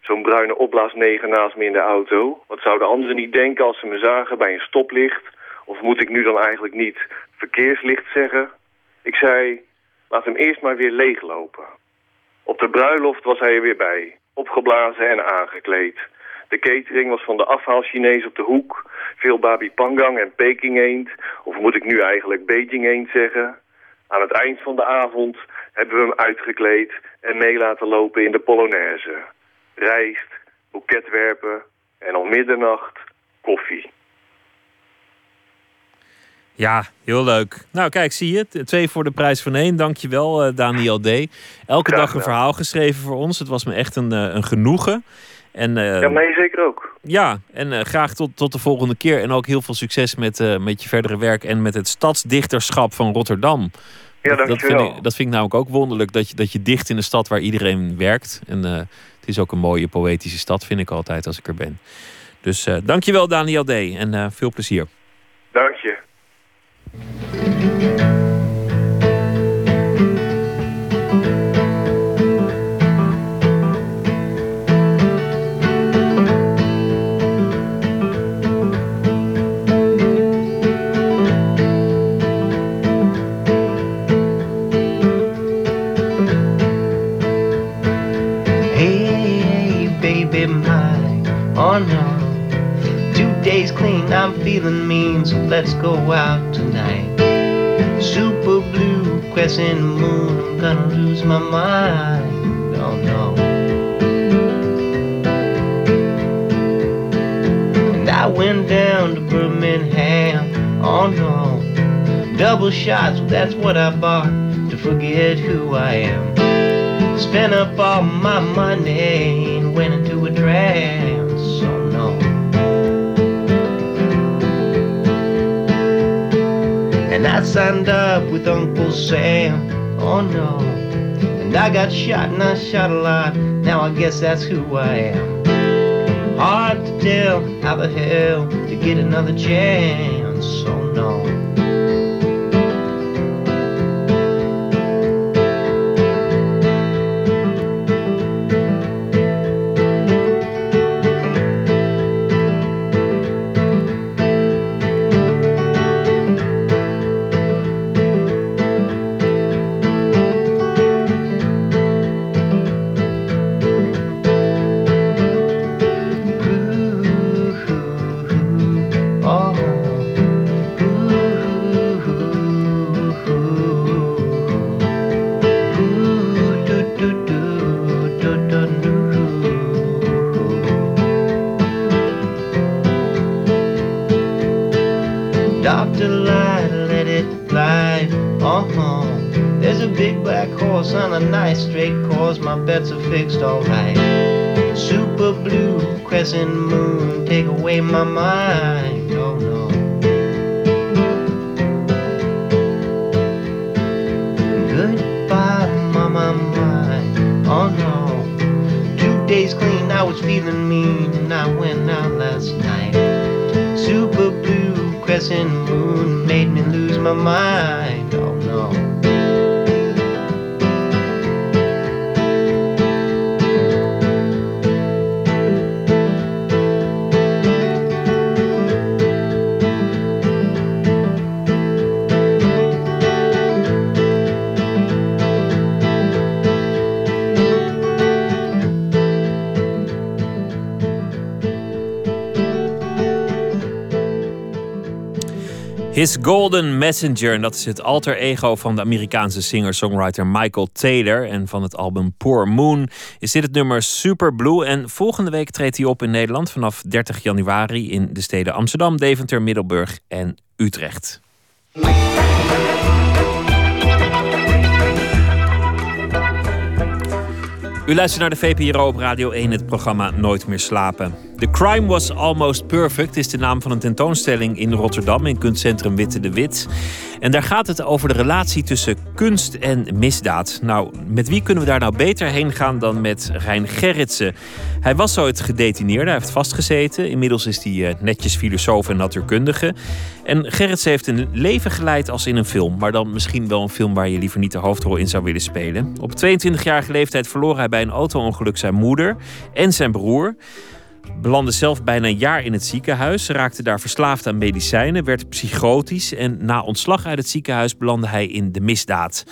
Zo'n bruine opblaasneger naast me in de auto. Wat zouden anderen niet denken als ze me zagen bij een stoplicht? Of moet ik nu dan eigenlijk niet verkeerslicht zeggen? Ik zei, laat hem eerst maar weer leeglopen. Op de bruiloft was hij er weer bij, opgeblazen en aangekleed. De catering was van de afhaal Chinees op de hoek. Veel babi pangang en Peking eend. Of moet ik nu eigenlijk Beijing eend zeggen? Aan het eind van de avond hebben we hem uitgekleed en mee laten lopen in de Polonaise. Rijst, boeketwerpen en om middernacht koffie. Ja, heel leuk. Nou, kijk, zie je het. Twee voor de prijs van één. Dankjewel, eh Daniel D. Elke dag een verhaal geschreven voor ons. Het was me echt een, eh, een genoegen. En, eh, Ja, mij zeker ook. Ja, en eh, graag tot, tot de volgende keer. En ook heel veel succes met, eh, met je verdere werk en met het stadsdichterschap van Rotterdam. Ja, dat, dat, vind dankjewel. ik, dat vind ik namelijk ook wonderlijk, dat je, dat je dicht in een stad waar iedereen werkt. En het is ook een mooie poëtische stad, vind ik altijd als ik er ben. Dus eh dankjewel Daniel D. En veel plezier. Dank je. I'm feeling mean, so let's go out tonight. Super blue, crescent moon, I'm gonna lose my mind. Oh no. And I went down to Birmingham Oh no, double shots, that's what I bought to forget who I am. Spent up all my money and went into a trance. I signed up with Uncle Sam. Oh no. And I got shot and I shot a lot. Now I guess that's who I am. Hard to tell how the hell to get another chance. Crescent moon, take away my mind. Oh no. Goodbye, mama mine. Oh no. Two days clean, I was feeling mean, and I went out last night. Super blue crescent moon made me lose my mind. Golden Messenger. En dat is het alter ego van de Amerikaanse singer-songwriter Michael Taylor. En van het album Poor Moon is dit het nummer Super Blue. En volgende week treedt hij op in Nederland vanaf 30 januari in de steden Amsterdam, Deventer, Middelburg en Utrecht. U luistert naar de VPRO op Radio 1, het programma Nooit meer slapen. The Crime Was Almost Perfect is de naam van een tentoonstelling in Rotterdam in kunstcentrum Witte de Wit. En daar gaat het over de relatie tussen kunst en misdaad. Nou, met wie kunnen we daar nou beter heen gaan dan met Rijn Gerritsen? Hij was ooit gedetineerd, hij heeft vastgezeten. Inmiddels is hij eh, netjes filosoof en natuurkundige. En Gerritsen heeft een leven geleid als in een film. Maar dan misschien wel een film waar je liever niet de hoofdrol in zou willen spelen. Op 22-jarige leeftijd verloor hij bij een auto-ongeluk zijn moeder en zijn broer. Belandde zelf bijna een jaar in het ziekenhuis, raakte daar verslaafd aan medicijnen, werd psychotisch en na ontslag uit het ziekenhuis belandde hij in de misdaad.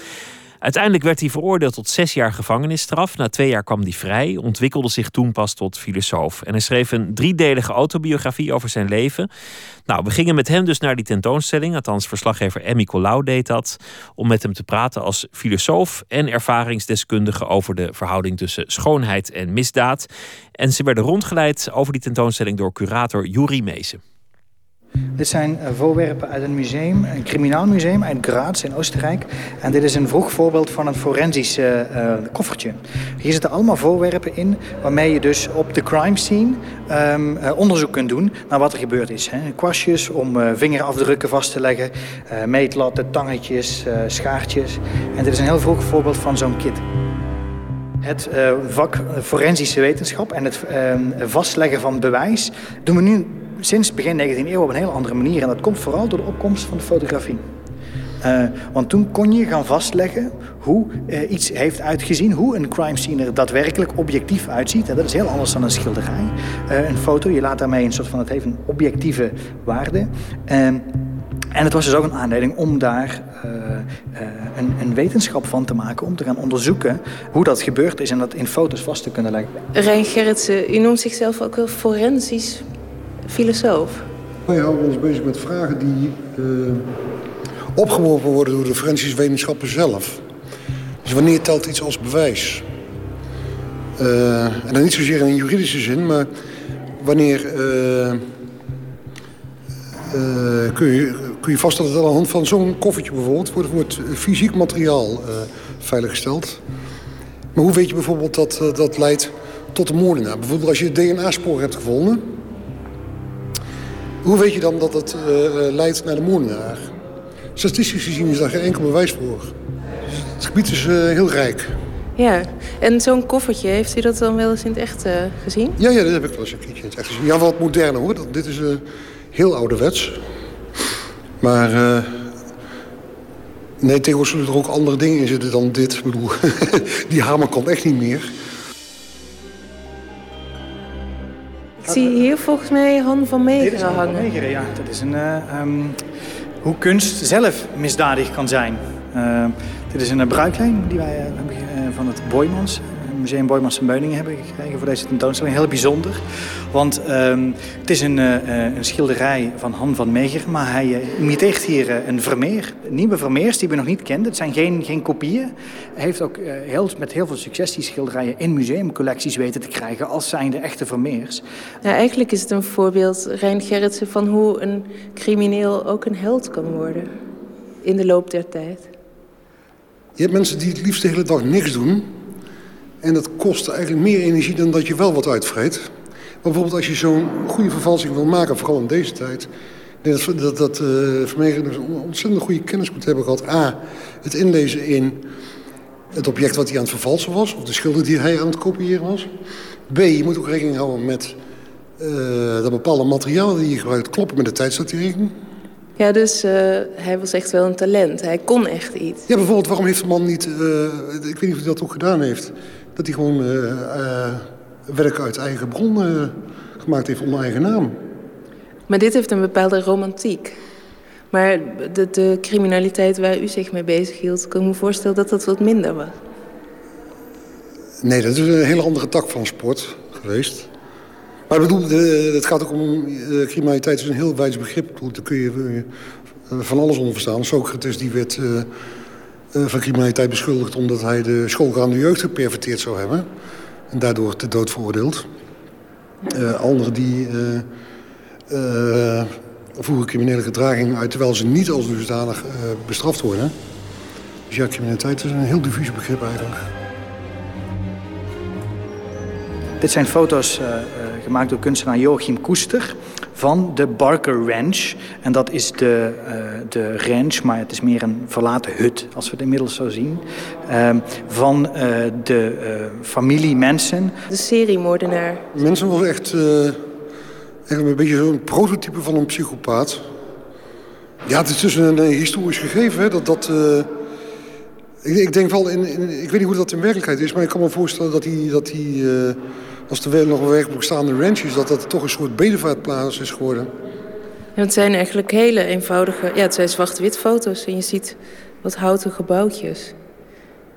Uiteindelijk werd hij veroordeeld tot zes jaar gevangenisstraf. Na twee jaar kwam hij vrij, ontwikkelde zich toen pas tot filosoof. En hij schreef een driedelige autobiografie over zijn leven. Nou, we gingen met hem dus naar die tentoonstelling. Althans, verslaggever Emmy Colau deed dat. Om met hem te praten als filosoof en ervaringsdeskundige over de verhouding tussen schoonheid en misdaad. En ze werden rondgeleid over die tentoonstelling door curator Juri Meesen. Dit zijn eh, voorwerpen uit een museum, een criminaal museum uit Graz in Oostenrijk. En dit is een vroeg voorbeeld van een forensisch eh, eh, koffertje. Hier zitten allemaal voorwerpen in waarmee je dus op de crime scene ehm, eh, onderzoek kunt doen naar wat er gebeurd is. Hè. Kwastjes om vingerafdrukken vast te leggen, meetlatten, tangetjes, schaartjes. En dit is een heel vroeg voorbeeld van zo'n kit. Het vak forensische wetenschap en het eh, vastleggen van bewijs doen we nu sinds begin 19e eeuw op een heel andere manier. En dat komt vooral door de opkomst van de fotografie. Eh, want toen kon je gaan vastleggen hoe eh, iets heeft uitgezien, hoe een crime scene er daadwerkelijk objectief uitziet. En dat is heel anders dan een schilderij. Eh, een foto, je laat daarmee een soort van, het heeft een objectieve waarde. Ehm, en het was dus ook een aanleiding om daar een, een wetenschap van te maken, om te gaan onderzoeken hoe dat gebeurd is en dat in foto's vast te kunnen leggen. Rijn Gerritsen, u noemt zichzelf ook wel forensisch filosoof. Wij houden ons bezig met vragen die eh, opgeworpen worden door de forensische wetenschappen zelf. Dus wanneer telt iets als bewijs? Eh, en dan niet zozeer in een juridische zin, maar wanneer eh, kun, je, kun je vaststellen dat aan de hand van zo'n koffertje bijvoorbeeld... wordt, fysiek materiaal veiliggesteld. Maar hoe weet je bijvoorbeeld dat dat leidt tot een moordenaar? Bijvoorbeeld als je DNA-spoor hebt gevonden... hoe weet je dan dat het eh, eh, leidt naar de moordenaar? Statistisch gezien is daar geen enkel bewijs voor. Dus het gebied is eh, heel rijk. Ja, en zo'n koffertje, heeft u dat dan wel eens in het echt gezien? Ja, ja, dat heb ik wel eens een keertje in het echt gezien. Ja, wat moderner hoor. Dat- Dit is eh, heel ouderwets. Maar nee, tegenwoordig zullen er ook andere dingen in zitten dan dit. Ik bedoel, die hamer kan echt niet meer. Zie hier volgens mij Han van Dit is Meegeren Han van hangen. Meegeren, ja. Dat is een, eh, ehm, hoe kunst zelf misdadig kan zijn. Eh, dit is een uh, bruiklijn die wij eh, hebben eh, van het Boymans. Museum Boymans en Beuningen hebben gekregen voor deze tentoonstelling. Heel bijzonder. Want ehm, het is een, eh, eh, een schilderij van Han van Meegeren. Maar hij eh, imiteert hier een Vermeer. Nieuwe Vermeers die we nog niet kenden. Het zijn geen, geen kopieën. Hij heeft ook heel, met heel veel succes die schilderijen in museumcollecties weten te krijgen. Als zijn de echte Vermeers. Ja, eigenlijk is het een voorbeeld, Rijn Gerritsen, van hoe een crimineel ook een held kan worden. In de loop der tijd. Je hebt mensen die het liefst de hele dag niks doen. En dat kost eigenlijk meer energie dan dat je wel wat uitvreet. Maar bijvoorbeeld als je zo'n goede vervalsing wil maken, vooral in deze tijd... ik denk dat, dat, dat dus een ontzettend goede kennis moet hebben gehad. A, het inlezen in het object wat hij aan het vervalsen was... of de schilder die hij aan het kopiëren was. B, je moet ook rekening houden met eh, dat bepaalde materialen die je gebruikt... kloppen met de tijdsdatering. Ja, dus eh, hij was echt wel een talent. Hij kon echt iets. Ja, bijvoorbeeld, waarom heeft de man niet... ik weet niet of hij dat ook gedaan heeft... dat hij gewoon eh, eh, werk uit eigen bron eh, gemaakt heeft onder eigen naam. Maar dit heeft een bepaalde romantiek. Maar de, de criminaliteit waar u zich mee bezig hield, kan ik me voorstellen dat dat wat minder was. Nee, dat is een hele andere tak van sport geweest. Maar ik bedoel, het gaat ook om... criminaliteit is een heel wijds begrip. Daar kun je van alles onder verstaan. Socrates die werd van criminaliteit beschuldigd... omdat hij de schoolgaande jeugd geperverteerd zou hebben. En daardoor te dood veroordeeld. Eh anderen die eh, eh, voeren criminele gedragingen uit... terwijl ze niet als dusdanig eh, bestraft worden. Dus ja, criminaliteit is een heel diffuus begrip eigenlijk. Dit zijn foto's eh, eh, gemaakt door kunstenaar Joachim Koester van de Barker Ranch. En dat is de, eh, de ranch, maar het is meer een verlaten hut, als we het inmiddels zo zien. Ehm, van eh, de eh, familie Mensen. De seriemoordenaar. Mensen was echt, eh, echt een beetje zo'n prototype van een psychopaat. Ja, het is dus een, historisch gegeven. Hè, dat, dat, eh, ik, ik denk wel, in, in- ik weet niet hoe dat in werkelijkheid is... maar ik kan me voorstellen dat die, dat eh, als er nog een werkelijk bestaande ranch is... dat dat toch een soort bedevaartplaats is geworden. En het zijn eigenlijk hele eenvoudige... Ja, het zijn zwart-wit foto's en je ziet wat houten gebouwtjes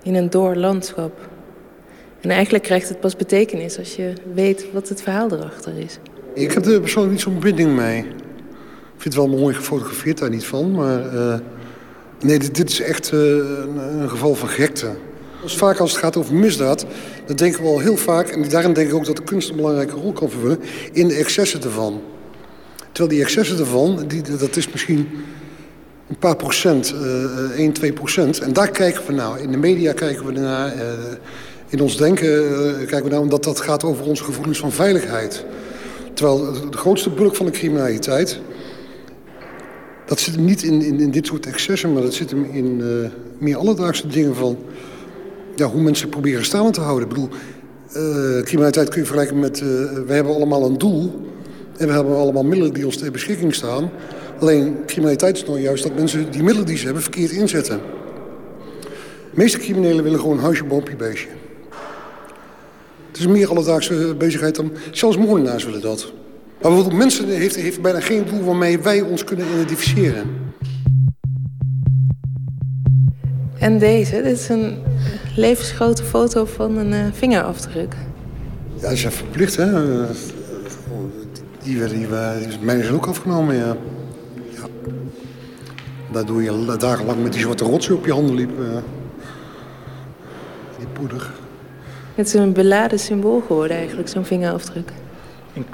in een door landschap. En eigenlijk krijgt het pas betekenis als je weet wat het verhaal erachter is. Ik heb er persoonlijk niet zo'n binding mee. Ik vind het wel mooi gefotografeerd, daar niet van. Maar eh, nee, dit, dit is echt eh, een, een geval van gekte. Dus vaak als het gaat over misdaad, dan denken we al heel vaak... en daarin denk ik ook dat de kunst een belangrijke rol kan vervullen... in de excessen ervan. Terwijl die excessen ervan, die, dat is misschien een paar procent, eh 1, 2 procent. En daar kijken we nou. In de media kijken we naar. eh, in ons denken eh, kijken we naar, omdat dat gaat over onze gevoelens van veiligheid. Terwijl de grootste bulk van de criminaliteit... dat zit hem niet in, in, in dit soort excessen... maar dat zit hem in eh, meer alledaagse dingen van... Ja, hoe mensen proberen staande te houden. Ik bedoel, eh, criminaliteit kun je vergelijken met... eh, we hebben allemaal een doel... en we hebben allemaal middelen die ons ter beschikking staan. Alleen criminaliteit is nou juist dat mensen die middelen die ze hebben... verkeerd inzetten. De meeste criminelen willen gewoon huisje, boompje, beestje. Het is een meer alledaagse bezigheid dan... Zelfs moordenaars willen dat. Maar bijvoorbeeld mensen heeft, heeft bijna geen doel waarmee wij ons kunnen identificeren. En deze, dit is een levensgrote foto van een eh, vingerafdruk. Ja, dat is even verplicht, hè. Eh, Die, werden, die, die mij ook afgenomen, ja. ja. Daardoor je dagenlang met die zwarte rotsen op je handen liep. eh. Die poeder. Het is een beladen symbool geworden eigenlijk, zo'n vingerafdruk.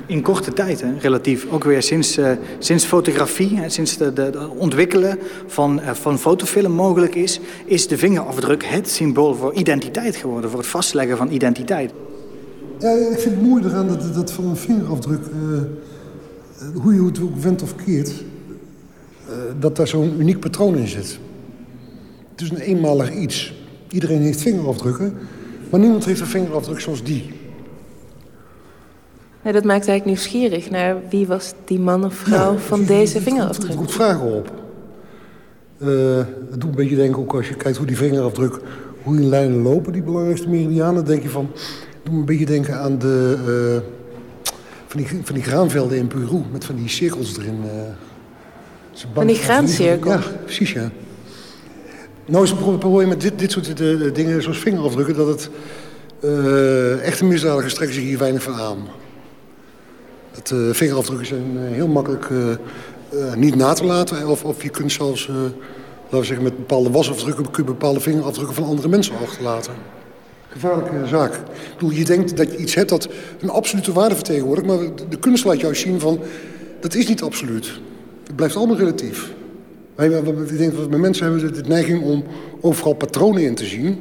In, korte tijd, hè, relatief. Ook weer sinds, eh, sinds fotografie, hè, sinds de ontwikkelen van, eh, van fotofilm mogelijk is, is de vingerafdruk het symbool voor identiteit geworden, voor het vastleggen van identiteit. Ja, ik vind het mooi eraan dat, dat van een vingerafdruk, eh, hoe je het ook wendt of keert, dat daar zo'n uniek patroon in zit. Het is een eenmalig iets. Iedereen heeft vingerafdrukken, maar niemand heeft een vingerafdruk zoals die. Ja, dat maakt eigenlijk nieuwsgierig naar wie was die man of vrouw van deze Het vingerafdruk. roept vragen op. Eh, het doet een beetje denken, ook als je kijkt hoe die vingerafdruk, hoe die lijnen lopen, die belangrijkste meridianen, denk je van, doet me een beetje denken aan de, eh, van, die, van die graanvelden in Peru, met van die cirkels erin. eh. Ze Van die graancirkels? Ja, precies ja. Nou is het pro- probleem met dit, dit soort eh, dingen, zoals vingerafdrukken, dat het eh, echte misdadigers trekken zich hier weinig van aan. Dat eh, vingerafdrukken zijn eh, heel makkelijk eh, niet na te laten. Of, of je kunt zelfs, laten we zeggen, met bepaalde wasafdrukken... kun je bepaalde vingerafdrukken van andere mensen achterlaten. Gevaarlijke zaak. Ik bedoel, je denkt dat je iets hebt dat een absolute waarde vertegenwoordigt... maar de, kunst laat juist zien van, dat is niet absoluut. Het blijft allemaal relatief. Wij, ik denk dat we mensen hebben de, neiging om overal patronen in te zien...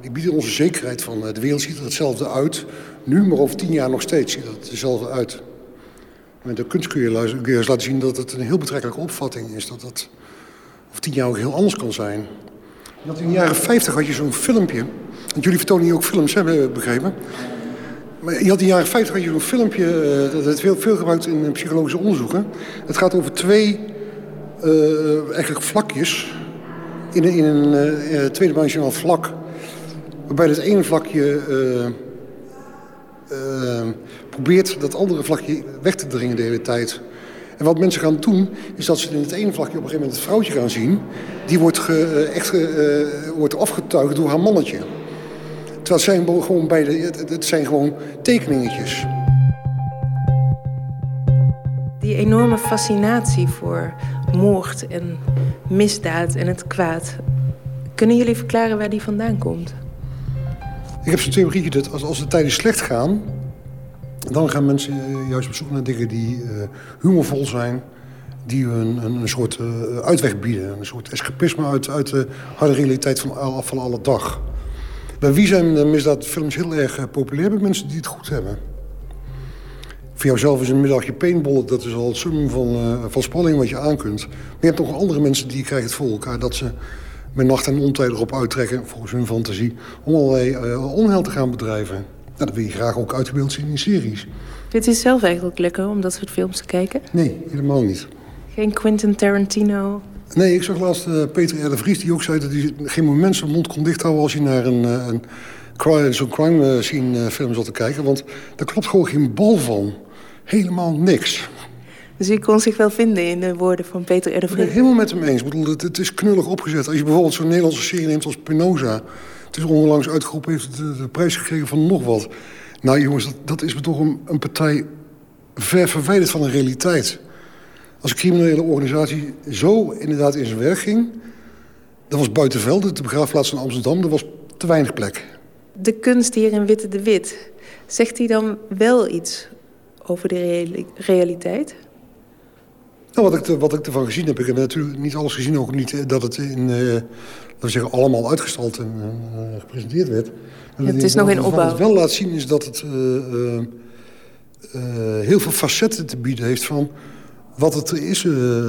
Die bieden onze zekerheid van de wereld ziet er hetzelfde uit. Nu, maar over tien jaar nog steeds ziet het hetzelfde uit. Met de kunst kun je, laten zien dat het een heel betrekkelijke opvatting is. Dat dat over tien jaar ook heel anders kan zijn. Had in de jaren 50 had je zo'n filmpje. Want jullie vertonen hier ook films, hebben begrepen. Maar je had in de jaren 50 had je zo'n filmpje, eh, dat werd veel, veel gebruikt in psychologische onderzoeken. Het gaat over twee eh, eigenlijk vlakjes in in een eh, tweedimensionaal vlak. Waarbij het ene vlakje eh, probeert dat andere vlakje weg te dringen de hele tijd. En wat mensen gaan doen, is dat ze in het ene vlakje op een gegeven moment het vrouwtje gaan zien. Die wordt ge- eh, echt eh, wordt afgetuigd door haar mannetje. Terwijl zijn gewoon beide, het, het zijn gewoon tekeningetjes. Die enorme fascinatie voor moord en misdaad en het kwaad. Kunnen jullie verklaren waar die vandaan komt? Ik heb zo'n theorie dat als, als de tijden slecht gaan... dan gaan mensen eh, juist op zoek naar dingen die eh, humorvol zijn... die een, een, een soort eh, uitweg bieden. Een soort escapisme uit, uit de harde realiteit van, van alle dag. Bij wie zijn misdaadfilms heel erg populair? Bij mensen die het goed hebben. Voor jouzelf is een middagje paintballen, dat is al het summum van, van spanning wat je aan kunt. Maar je hebt nog andere mensen die krijgen het voor elkaar... dat ze met nacht en ontijdig erop uittrekken, volgens hun fantasie... om allerlei eh, onheil te gaan bedrijven. Nou, dat wil je graag ook uitgebeeld zien in series. Vindt u het zelf eigenlijk lekker om dat soort films te kijken? Nee, helemaal niet. Geen Quentin Tarantino? Nee, ik zag laatst eh, Peter R. de Vries die ook zei dat hij geen moment zijn mond kon dichthouden... als hij naar een, eh, een crime, zo'n crime scene film zat te kijken. Want daar klopt gewoon geen bal van. Helemaal niks. Dus u kon zich wel vinden in de woorden van Peter de Ik ben Vries? helemaal met hem eens. Ik bedoel, het, het is knullig opgezet. Als je bijvoorbeeld zo'n Nederlandse serie neemt als Penosa... het is onlangs uitgeroepen, heeft de, de prijs gekregen van nog wat. Nou jongens, dat, dat is me toch een, een partij ver verwijderd van de realiteit. Als een criminele organisatie zo inderdaad in zijn werk ging... dat was Buitenvelde, de begraafplaats in Amsterdam, er was te weinig plek. De kunst hier in Witte de Wit, zegt hij dan wel iets over de reali- realiteit? Nou, wat, ik, wat ik ervan gezien heb, ik heb natuurlijk niet alles gezien, ook niet eh, dat het in, eh, laten we zeggen, allemaal uitgestald en eh, gepresenteerd werd. Maar het is nog in wat opbouw. het wel laat zien is dat het eh, eh, eh, heel veel facetten te bieden heeft van wat het is,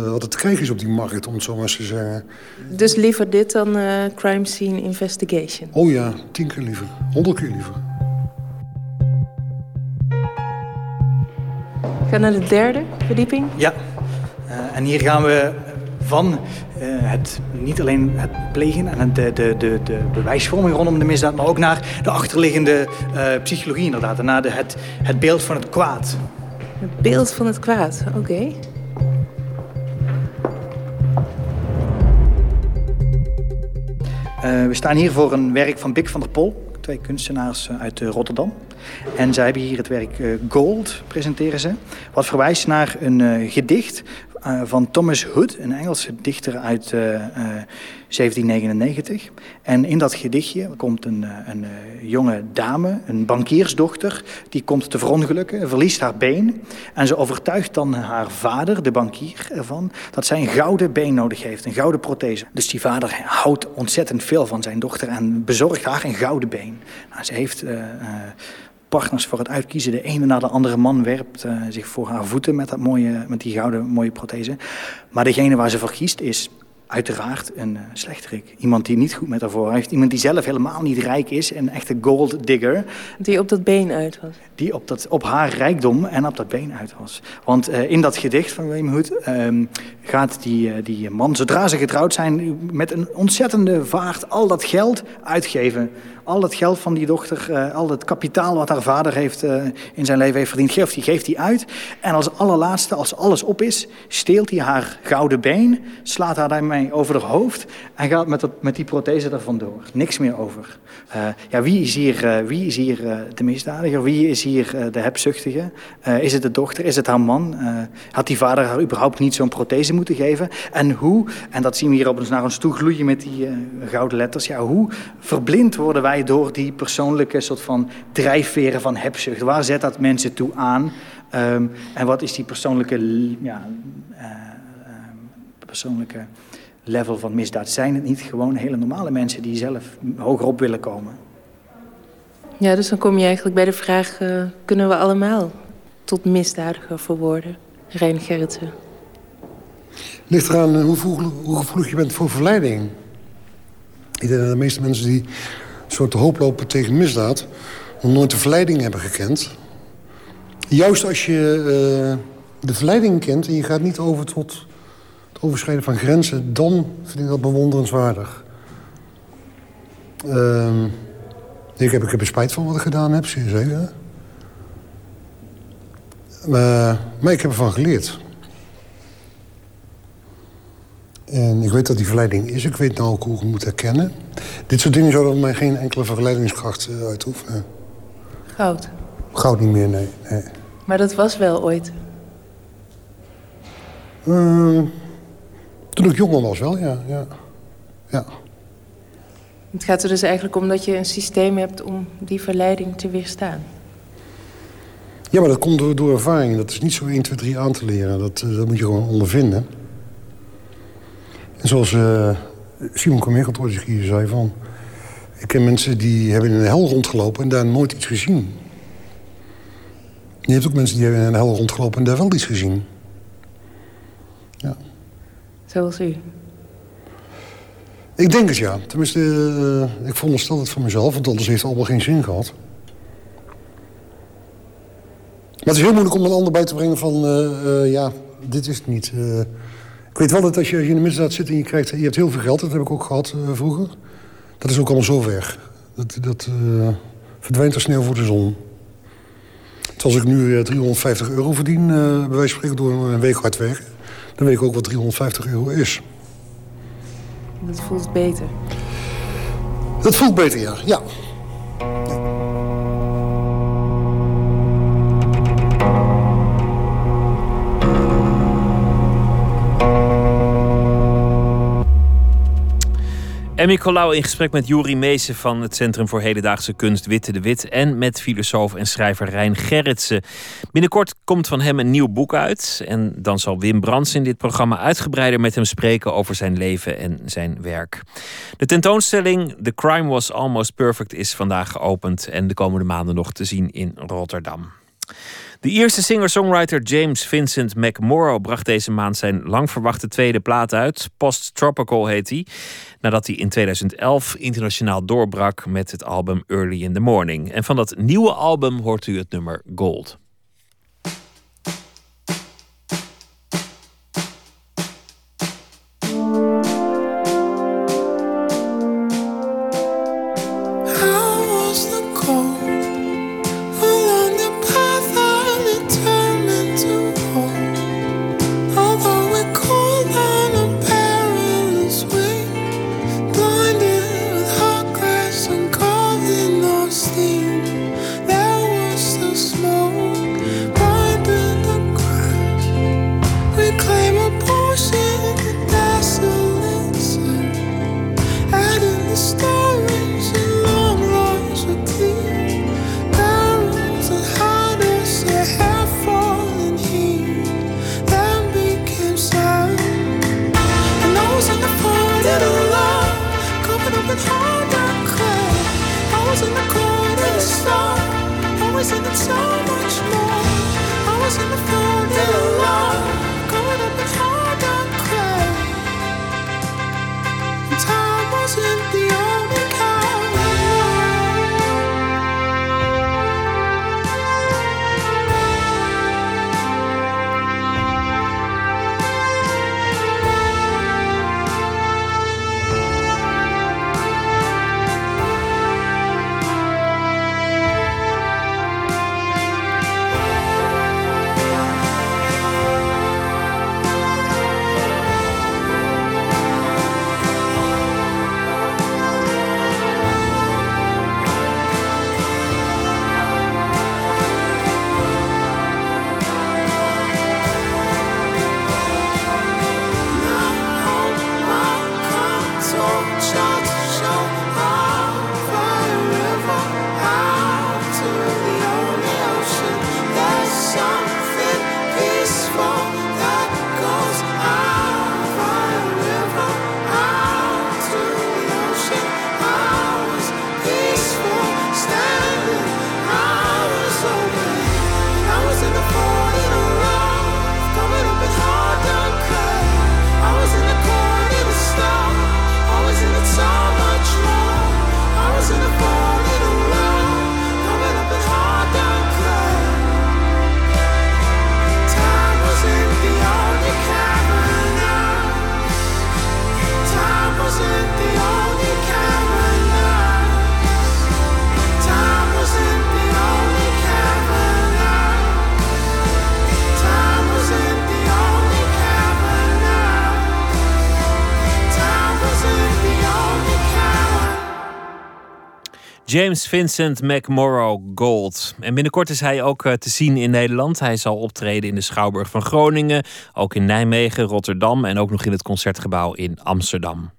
wat het te krijgen is op die markt, om het zo maar eens te zeggen. Dus liever dit dan eh, Crime Scene Investigation? Oh ja, tien keer liever, honderd keer liever. Ga naar de derde verdieping. Ja, en hier gaan we van eh, het, niet alleen het plegen en het, de, de, de, de bewijsvorming rondom de misdaad, maar ook naar de achterliggende eh, psychologie inderdaad. En naar de, het, het beeld van het kwaad. Het beeld van het kwaad, oké. Eh, we staan hier voor een werk van Bik van der Pol, twee kunstenaars eh, uit eh, Rotterdam. En zij hebben hier het werk eh, Gold, presenteren ze. Wat verwijst naar een eh, gedicht eh, van Thomas Hood, een Engelse dichter uit eh, eh, 1799. En in dat gedichtje komt een, eh, een eh, jonge dame, een bankiersdochter, die komt te verongelukken, verliest haar been. En ze overtuigt dan haar vader, de bankier, ervan dat zij een gouden been nodig heeft, een gouden prothese. Dus die vader houdt ontzettend veel van zijn dochter en bezorgt haar een gouden been. Nou, ze heeft eh, eh, partners voor het uitkiezen. De ene na de andere man werpt eh, zich voor haar voeten met, dat mooie, met die gouden mooie prothese. Maar degene waar ze voor kiest is uiteraard een uh, slechterik. Iemand die niet goed met haar voor heeft. Iemand die zelf helemaal niet rijk is. Een echte gold digger. Die op dat been uit was. Die op, dat, op haar rijkdom en op dat been uit was. Want uh, in dat gedicht van William Hood um, gaat die, die man, zodra ze getrouwd zijn, met een ontzettende vaart al dat geld uitgeven. Al het geld van die dochter, uh, al het kapitaal wat haar vader heeft, uh, in zijn leven heeft verdiend, geeft hij geeft uit. En als allerlaatste, als alles op is, steelt hij haar gouden been, slaat haar daarmee over haar hoofd en gaat met, dat, met die prothese er vandoor. Niks meer over. Uh, ja, wie is hier, wie is hier de misdadiger? Wie is hier de hebzuchtige? is het de dochter? Is het haar man? had die vader haar überhaupt niet zo'n prothese moeten geven? En hoe, en dat zien we hier op ons naar ons toe gloeien met die gouden letters, ja, hoe verblind worden wij door die persoonlijke soort van drijfveren van hebzucht. Waar zet dat mensen toe aan? Um, en wat is die persoonlijke, ja, uh, uh, persoonlijke level van misdaad? Zijn het niet gewoon hele normale mensen die zelf hogerop willen komen? Ja, dus dan kom je eigenlijk bij de vraag: uh, kunnen we allemaal tot misdadiger verworden? Rijn Gerritsen. Ligt eraan hoe, hoe gevoelig je bent voor verleiding. Ik denk dat de meeste mensen die soort hoop lopen tegen misdaad... nog nooit de verleiding hebben gekend. Juist als je uh, de verleiding kent en je gaat niet over tot het overschrijden van grenzen... dan vind ik dat bewonderenswaardig. Uh, ik, heb, ik er spijt van wat ik gedaan heb, zeker. Maar, maar ik heb ervan geleerd. En ik weet dat die verleiding is. Ik weet nou ook hoe ik moet herkennen. Dit soort dingen zouden mij geen enkele verleidingskracht uh, uitoefenen. Goud? Goud niet meer, nee. nee. Maar dat was wel ooit? Uh, toen ik jonger was wel, ja. ja. ja. Het gaat er dus eigenlijk om dat je een systeem hebt om die verleiding te weerstaan. Ja, maar dat komt door, door ervaring. Dat is niet zo 1, 2, 3 aan te leren. Dat, uh, dat moet je gewoon ondervinden. En zoals uh, Simon eens hier zei van... Ik ken mensen die hebben in een hel rondgelopen en daar nooit iets gezien. Je hebt ook mensen die hebben in een hel rondgelopen en daar wel iets gezien. Ja. Zoals u? Ik denk het ja. Tenminste, uh, ik veronderstel het van mezelf, want anders heeft het allemaal geen zin gehad. Maar het is heel moeilijk om een ander bij te brengen van... Uh, uh, ja, dit is het niet. Ik weet wel dat als je, als je in de misdaad zit en je, krijgt, je hebt heel veel geld... dat heb ik ook gehad uh, vroeger. Dat is ook allemaal zo weg. Dat, dat uh, verdwijnt als sneeuw voor de zon. Als ik nu uh, 350 euro verdien, bij wijze van spreken door een week hard werken... dan weet ik ook wat 350 euro is. Dat voelt beter. Dat voelt beter, ja. ja. Emmy Colau in gesprek met Juri Meesen van het Centrum voor Hedendaagse Kunst Witte de Wit. En met filosoof en schrijver Rijn Gerritsen. Binnenkort komt van hem een nieuw boek uit. En dan zal Wim Brands in dit programma uitgebreider met hem spreken over zijn leven en zijn werk. De tentoonstelling The Crime Was Almost Perfect is vandaag geopend. En de komende maanden nog te zien in Rotterdam. De eerste singer-songwriter James Vincent McMorrow bracht deze maand zijn lang verwachte tweede plaat uit. Post Tropical heet hij. Nadat hij in 2011 internationaal doorbrak met het album Early in the Morning. En van dat nieuwe album hoort u het nummer Gold. James Vincent McMorrow Gold. En binnenkort is hij ook eh, te zien in Nederland. Hij zal optreden in de Schouwburg van Groningen, ook in Nijmegen, Rotterdam en ook nog in het concertgebouw in Amsterdam.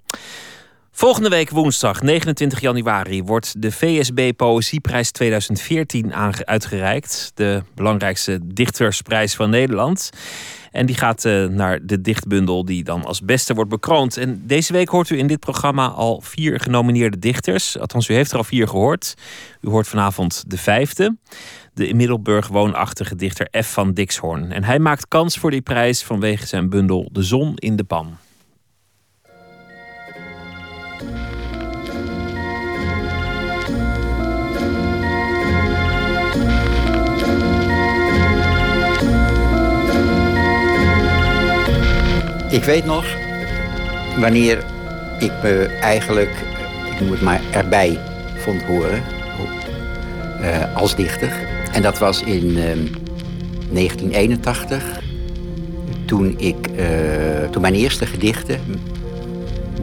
Volgende week woensdag 29 januari wordt de VSB Poëzieprijs 2014 aange- uitgereikt. De belangrijkste dichtersprijs van Nederland. En die gaat eh, naar de dichtbundel die dan als beste wordt bekroond. En deze week hoort u in dit programma al vier genomineerde dichters. Althans, u heeft er al vier gehoord. U hoort vanavond de vijfde. De in Middelburg woonachtige dichter F. van Dixhoorn. En hij maakt kans voor die prijs vanwege zijn bundel De Zon in de Pan. Ik weet nog wanneer ik me eigenlijk, ik noem het maar, erbij vond horen. Eh, als dichter. En dat was in eh, 1981, toen, ik, eh, toen mijn eerste gedichten,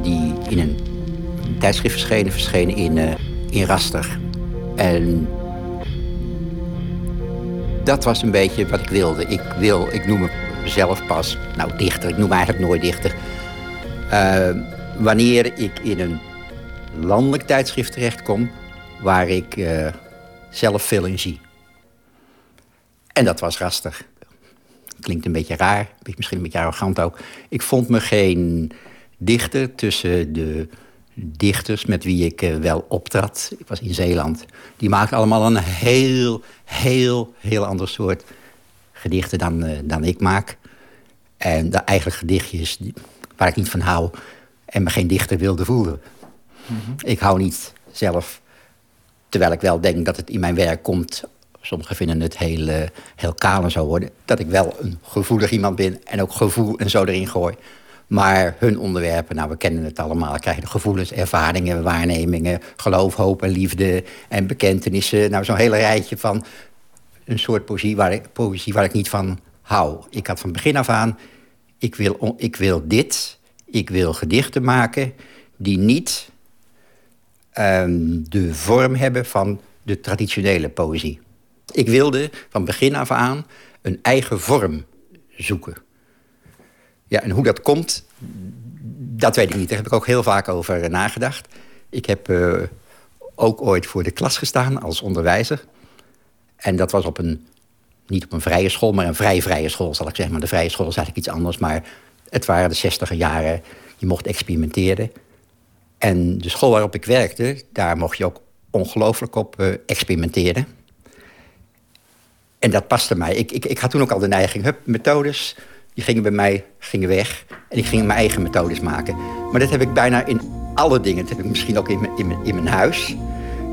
die in een tijdschrift verschenen, verschenen in, eh, in Raster. En dat was een beetje wat ik wilde. Ik, wil, ik noem mezelf pas, nou dichter, ik noem eigenlijk nooit dichter. Eh, wanneer ik in een landelijk tijdschrift terechtkom waar ik eh, zelf veel in zie. En dat was rastig. Klinkt een beetje raar, misschien een beetje arrogant ook. Ik vond me geen dichter tussen de dichters met wie ik eh, wel optrad. Ik was in Zeeland. Die maakten allemaal een heel, heel, heel ander soort gedichten dan, eh, dan ik maak. En de eigenlijk gedichtjes waar ik niet van hou en me geen dichter wilde voelen. Ik hou niet zelf, terwijl ik wel denk dat het in mijn werk komt. Sommigen vinden het heel, eh, heel kaal en zo worden. Dat ik wel een gevoelig iemand ben en ook gevoel en zo erin gooi. Maar hun onderwerpen, nou we kennen het allemaal. Krijgen gevoelens, ervaringen, waarnemingen, geloof, hoop en liefde en bekentenissen. Nou zo'n hele rijtje van een soort poëzie waar, ik, poëzie waar ik niet van hou. Ik had van begin af aan, ik wil, ik wil dit. Ik wil gedichten maken die niet ehm, de vorm hebben van de traditionele poëzie. Ik wilde van begin af aan een eigen vorm zoeken. Ja, en hoe dat komt, dat weet ik niet. Daar heb ik ook heel vaak over eh, nagedacht. Ik heb eh, ook ooit voor de klas gestaan als onderwijzer. En dat was op een, niet op een vrije school, maar een vrij vrije school, zal ik zeggen. Maar de vrije school is eigenlijk iets anders. Maar het waren de zestiger jaren. Je mocht experimenteren. En de school waarop ik werkte, daar mocht je ook ongelooflijk op eh, experimenteren. En dat paste mij. Ik, ik, ik had toen ook al de neiging, hup, methodes, die gingen bij mij gingen weg. En ik ging mijn eigen methodes maken. Maar dat heb ik bijna in alle dingen. Dat heb ik misschien ook in mijn, in mijn, in mijn huis.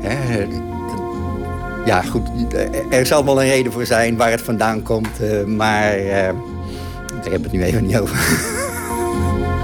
Hè, ja, goed, er zal wel een reden voor zijn waar het vandaan komt. eh, maar eh, daar hebben het nu even niet over.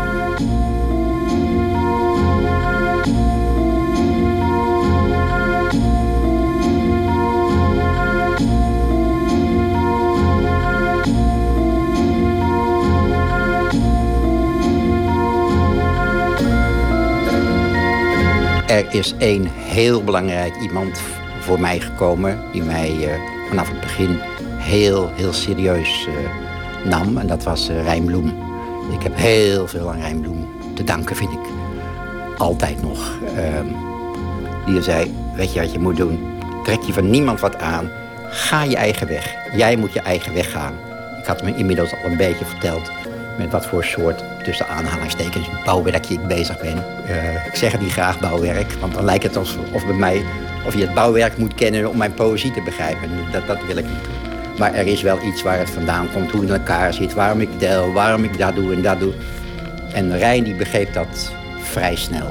Er is één heel belangrijk iemand voor mij gekomen... die mij eh, vanaf het begin heel, heel serieus eh, nam. En dat was uh, Rijn Bloem. Ik heb heel veel aan Rijn Bloem te danken, vind ik. Altijd nog. Ehm, die zei, weet je wat je moet doen? Trek je van niemand wat aan. Ga je eigen weg. Jij moet je eigen weg gaan. Ik had me inmiddels al een beetje verteld met wat voor soort, tussen aanhalingstekens, bouwwerkje ik bezig ben. Eh, ik zeg het niet graag bouwwerk, want dan lijkt het alsof bij mij, of je het bouwwerk moet kennen om mijn poëzie te begrijpen. Dat, dat wil ik niet. Maar er is wel iets waar het vandaan komt, hoe het in elkaar zit, waarom ik deel, waarom ik dat doe en dat doe. En Rijn die begreep dat vrij snel.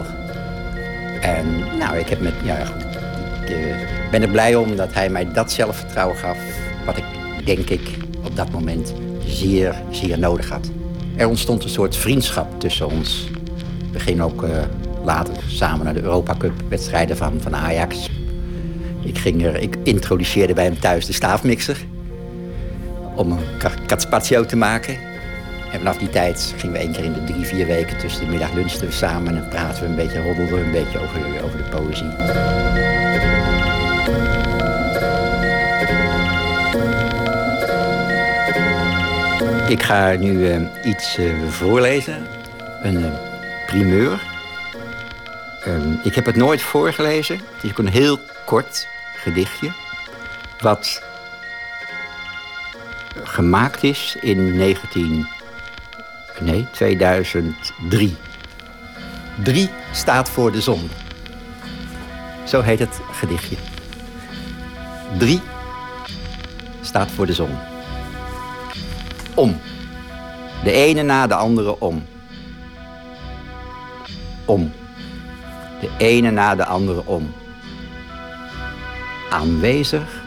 En nou, ik heb met, ja ik eh, ben er blij om dat hij mij dat zelfvertrouwen gaf, wat ik denk ik op dat moment zeer, zeer nodig had. Er ontstond een soort vriendschap tussen ons. We gingen ook uh, later samen naar de Europa Cup wedstrijden van, van Ajax. Ik, ging er, ik introduceerde bij hem thuis de staafmixer. Om een carpaccio te maken. En vanaf die tijd gingen we één keer in de drie, vier weken tussen de middag lunchten we samen. En praten we een beetje, roddelden we een beetje over, over de poëzie. Ik ga nu uh, iets uh, voorlezen. Een uh, primeur. Um, ik heb het nooit voorgelezen. Het is een heel kort gedichtje. Wat gemaakt is in 19... Nee, 2003. Drie staat voor de zon. Zo heet het gedichtje. Drie staat voor de zon om. De ene na de andere om. Om. De ene na de andere om. Aanwezig.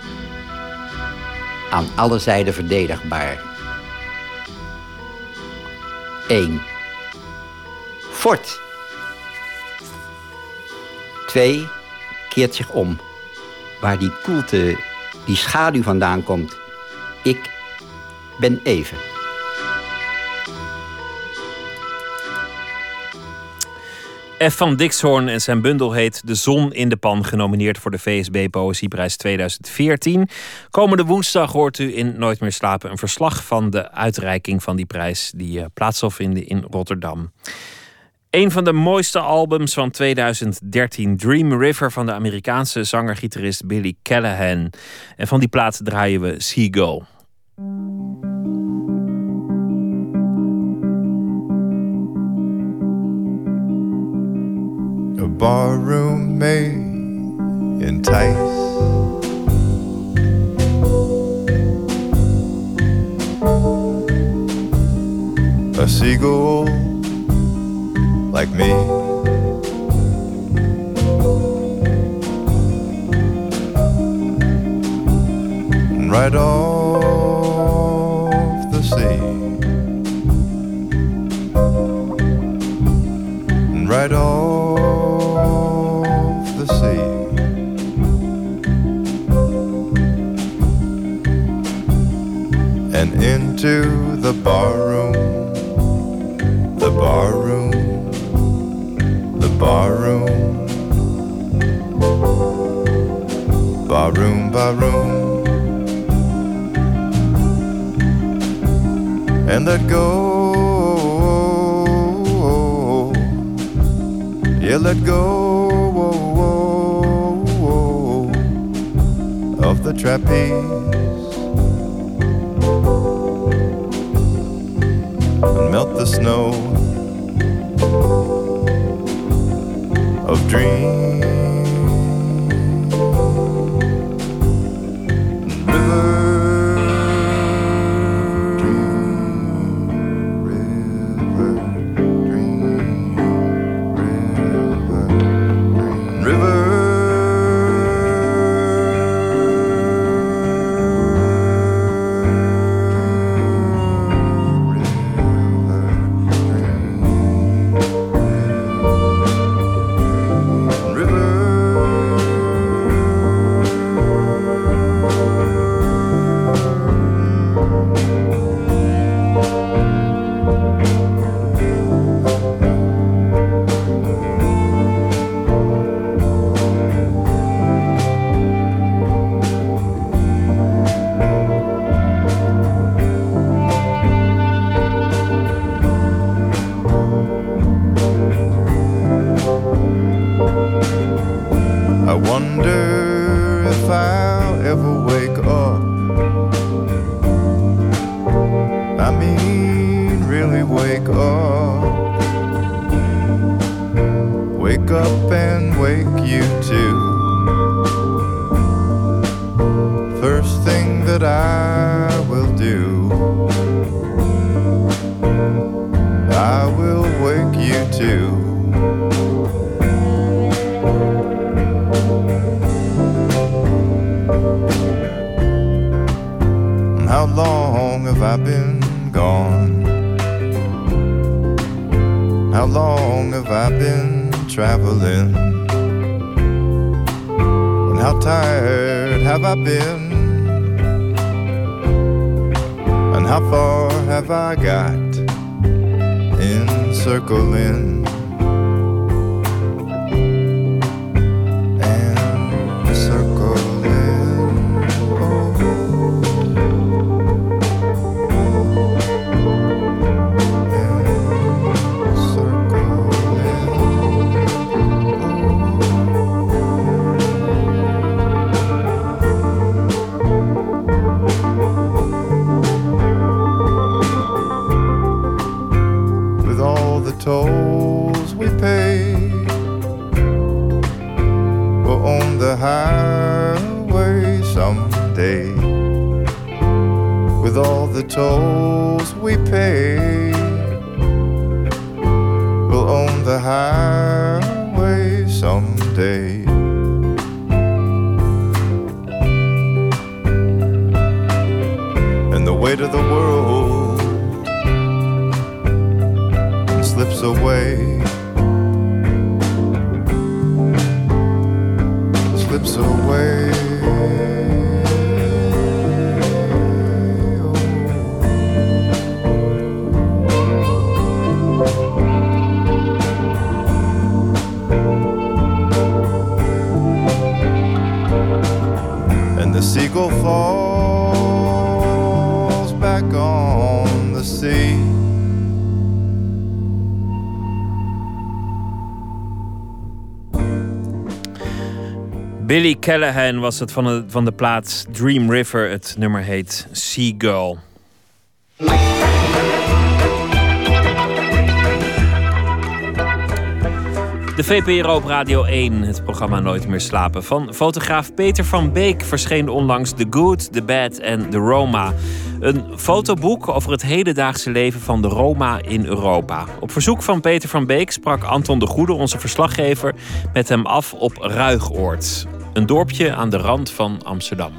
Aan alle zijden verdedigbaar. 1. Fort. 2. Keert zich om. Waar die koelte, die schaduw vandaan komt. Ik ben even. F. van Dixhoorn en zijn bundel heet De Zon in de Pan, genomineerd voor de VSB Poëzieprijs 2014. Komende woensdag hoort u in Nooit meer slapen een verslag van de uitreiking van die prijs die uh, plaats zal vinden in Rotterdam. Een van de mooiste albums van 2013, Dream River van de Amerikaanse zanger-gitarist Billy Callahan. En van die plaat draaien we Seagull. A barroom may entice a seagull like me. Right off gone? How long have I been traveling? And how tired have I been? And how far have I got in circling? Tolls we pay, we'll own the highway someday. And the weight of the world slips away. Billy Callahan was het van de, van de plaats Dream River. Het nummer heet Seagull. De VPRO op Radio 1, het programma Nooit meer slapen. Van fotograaf Peter van Beek verscheen onlangs The Good, The Bad en The Roma. Een fotoboek over het hedendaagse leven van de Roma in Europa. Op verzoek van Peter van Beek sprak Anton de Goede, onze verslaggever, met hem af op Ruigoord. Een dorpje aan de rand van Amsterdam.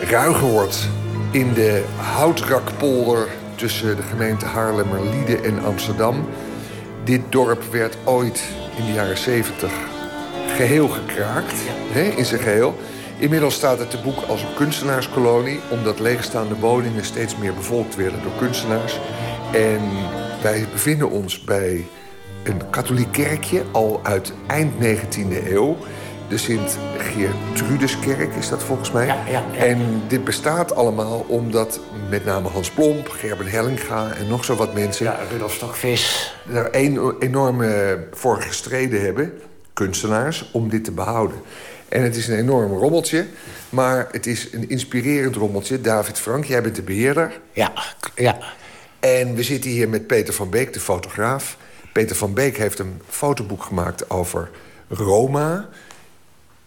Ruigewoord in de Houtrakpolder tussen de gemeente Haarlemmerliede en Amsterdam. Dit dorp werd ooit in de jaren 70 geheel gekraakt, hè, in zijn geheel. Inmiddels staat het te boek als een kunstenaarskolonie, omdat leegstaande woningen steeds meer bevolkt werden door kunstenaars. En wij bevinden ons bij een katholiek kerkje, al uit eind 19e eeuw. De Sint-Geertrudeskerk is dat volgens mij. En dit bestaat allemaal omdat met name Hans Plomp, Gerben Hellinga en nog zo wat mensen... Ja, Rudolf Stokvis. ...er een, enorm eh, voor gestreden hebben, kunstenaars, om dit te behouden. En het is een enorm rommeltje, maar het is een inspirerend rommeltje. David Frank, jij bent de beheerder. Ja, ja. En we zitten hier met Peter van Beek, de fotograaf. Peter van Beek heeft een fotoboek gemaakt over Roma...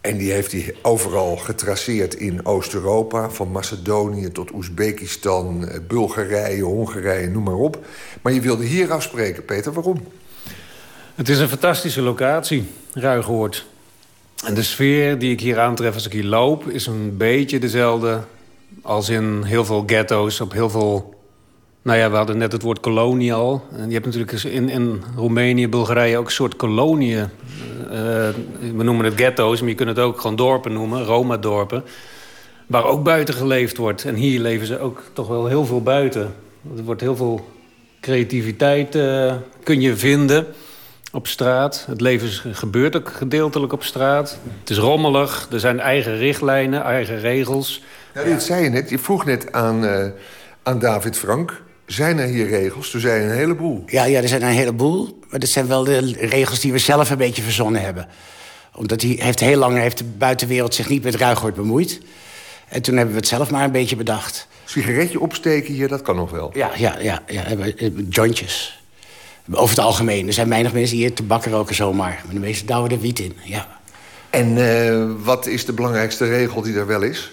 En die heeft hij overal getraceerd in Oost-Europa. Van Macedonië tot Oezbekistan, eh, Bulgarije, Hongarije, noem maar op. Maar je wilde hier afspreken, Peter. Waarom? Het is een fantastische locatie, Ruigoord. En de sfeer die ik hier aantref als ik hier loop... is een beetje dezelfde als in heel veel ghetto's op heel veel... Nou ja, we hadden net het woord kolonie al. En je hebt natuurlijk in, in Roemenië, Bulgarije ook een soort koloniën. Uh, we noemen het ghetto's, maar je kunt het ook gewoon dorpen noemen. Roma-dorpen. Waar ook buiten geleefd wordt. En hier leven ze ook toch wel heel veel buiten. Er wordt heel veel creativiteit uh, kun je vinden op straat. Het leven gebeurt ook gedeeltelijk op straat. Het is rommelig, er zijn eigen richtlijnen, eigen regels. Ja, dit zei je net, je vroeg net aan, aan David Frank... zijn er hier regels? Toen zei je een heleboel. Ja, ja, er zijn een heleboel. Maar dat zijn wel de regels die we zelf een beetje verzonnen hebben. Omdat hij heeft heel lang heeft de buitenwereld zich niet met Ruigoord bemoeid. En toen hebben we het zelf maar een beetje bedacht. Sigaretje opsteken hier, dat kan nog wel. Ja, ja, ja, ja hebben, eh, jointjes. Over het algemeen. Er zijn weinig mensen die hier tabak roken zomaar. Maar de meeste douwen er wiet in, ja. En eh, wat is de belangrijkste regel die er wel is?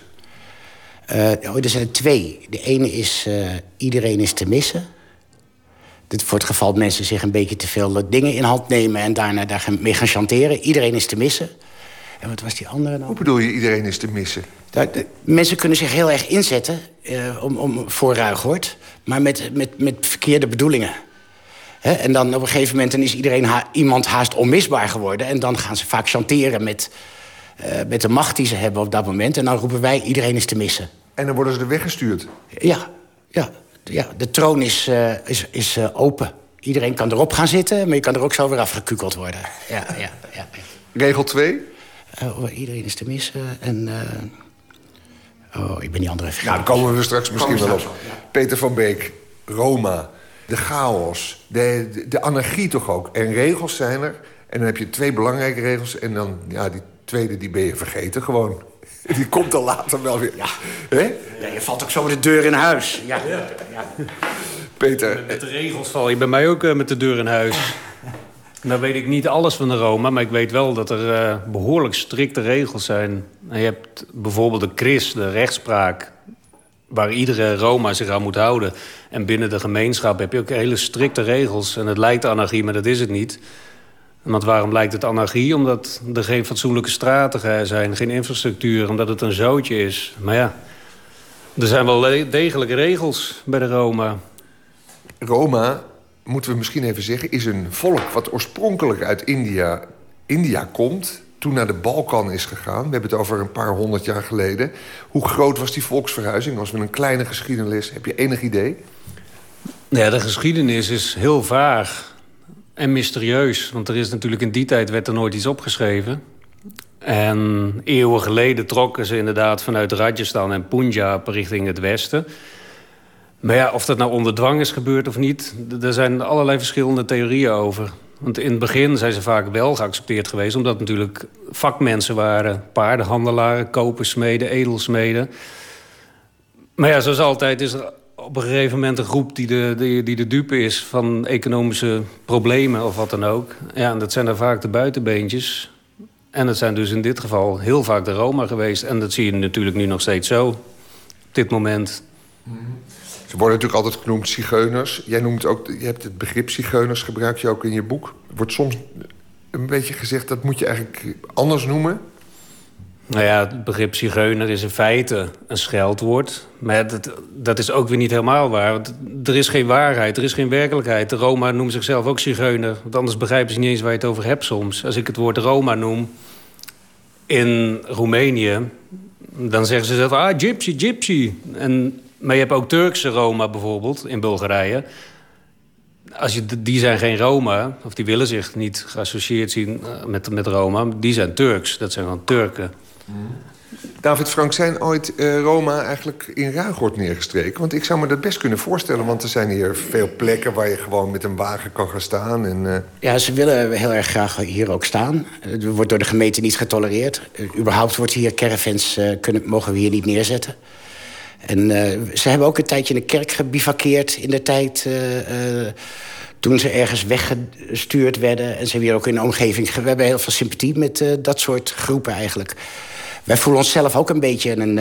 Eh, oh, er zijn er twee. De ene is eh, iedereen is te missen. Dit voor het geval mensen zich een beetje te veel dingen in hand nemen... en daarna daarmee gaan chanteren. Iedereen is te missen. En wat was die andere nou? Hoe bedoel je iedereen is te missen? De- mensen kunnen zich heel erg inzetten eh, om, om, voor Ruigoort... maar met, met, met verkeerde bedoelingen. En dan op een gegeven moment dan is iedereen ha- iemand haast onmisbaar geworden... en dan gaan ze vaak chanteren met, eh, met de macht die ze hebben op dat moment... en dan roepen wij iedereen is te missen. En dan worden ze er weggestuurd. Ja, ja, ja de troon is, eh, is, is eh, open. Iedereen kan erop gaan zitten, maar je kan er ook zo weer afgekukeld worden. Ja, ja, ja. Regel 2? oh, iedereen is te missen en... eh, oh, ik ben die andere vergeten. Nou, daar komen we straks misschien wel we op. Peter van Beek, Roma, de chaos, de, de, de anarchie toch ook. En regels zijn er. En dan heb je twee belangrijke regels. En dan, ja, die tweede, die ben je vergeten gewoon. Die komt dan later wel weer. Ja. Hè? Ja, je valt ook zo met de deur in huis. Ja. ja. Peter, Met de regels val je bij mij ook eh, met de deur in huis. Nou weet ik niet alles van de Roma, maar ik weet wel dat er eh, behoorlijk strikte regels zijn. En je hebt bijvoorbeeld de CRIS, de rechtspraak, waar iedere Roma zich aan moet houden. En binnen de gemeenschap heb je ook hele strikte regels. En het lijkt anarchie, maar dat is het niet. Want waarom lijkt het anarchie? Omdat er geen fatsoenlijke straten zijn, geen infrastructuur, omdat het een zootje is. Maar ja, er zijn wel degelijke regels bij de Roma. Roma, moeten we misschien even zeggen, is een volk wat oorspronkelijk uit India, India komt. Toen naar de Balkan is gegaan. We hebben het over een paar honderd jaar geleden. Hoe groot was die volksverhuizing? Als we een kleine geschiedenis, heb je enig idee? Ja, de geschiedenis is heel vaag en mysterieus. Want er is natuurlijk in die tijd werd er nooit iets opgeschreven. En eeuwen geleden trokken ze inderdaad vanuit Rajasthan en Punjab richting het westen. Maar ja, of dat nou onder dwang is gebeurd of niet... d- er zijn allerlei verschillende theorieën over. Want in het begin zijn ze vaak wel geaccepteerd geweest... omdat het natuurlijk vakmensen waren. Paardenhandelaren, kopersmeden, edelsmeden. Maar ja, zoals altijd is er op een gegeven moment een groep die de, die, die de dupe is van economische problemen of wat dan ook. Ja, en dat zijn dan vaak de buitenbeentjes. En dat zijn dus in dit geval heel vaak de Roma geweest. En dat zie je natuurlijk nu nog steeds zo. Op dit moment. Ze worden natuurlijk altijd genoemd zigeuners. Jij noemt ook, je hebt het begrip zigeuners, gebruik je ook in je boek. Wordt soms een beetje gezegd, dat moet je eigenlijk anders noemen. Nou ja, het begrip zigeuner is in feite een scheldwoord. Maar dat, is ook weer niet helemaal waar. Want er is geen waarheid, er is geen werkelijkheid. De Roma noemen zichzelf ook zigeuner. Want anders begrijpen ze niet eens waar je het over hebt soms. Als ik het woord Roma noem in Roemenië... dan zeggen ze zelf, ah, gypsy, gypsy. En, maar je hebt ook Turkse Roma bijvoorbeeld in Bulgarije. Als je, die zijn geen Roma, of die willen zich niet geassocieerd zien eh, met, met Roma. Die zijn Turks, dat zijn gewoon Turken. David Frank, zijn ooit eh, Roma eigenlijk in Ruigoord neergestreken? Want ik zou me dat best kunnen voorstellen... want er zijn hier veel plekken waar je gewoon met een wagen kan gaan staan. En, eh, Ja, ze willen heel erg graag hier ook staan. Het wordt door de gemeente niet getolereerd. Uh, überhaupt wordt hier caravans, uh, kunnen, mogen we hier niet neerzetten. En uh, ze hebben ook een tijdje in de kerk gebivakkeerd in de tijd... Uh, toen ze ergens weggestuurd werden. En ze hier ook in de omgeving... We hebben heel veel sympathie met dat soort groepen eigenlijk. Wij voelen onszelf ook een beetje een,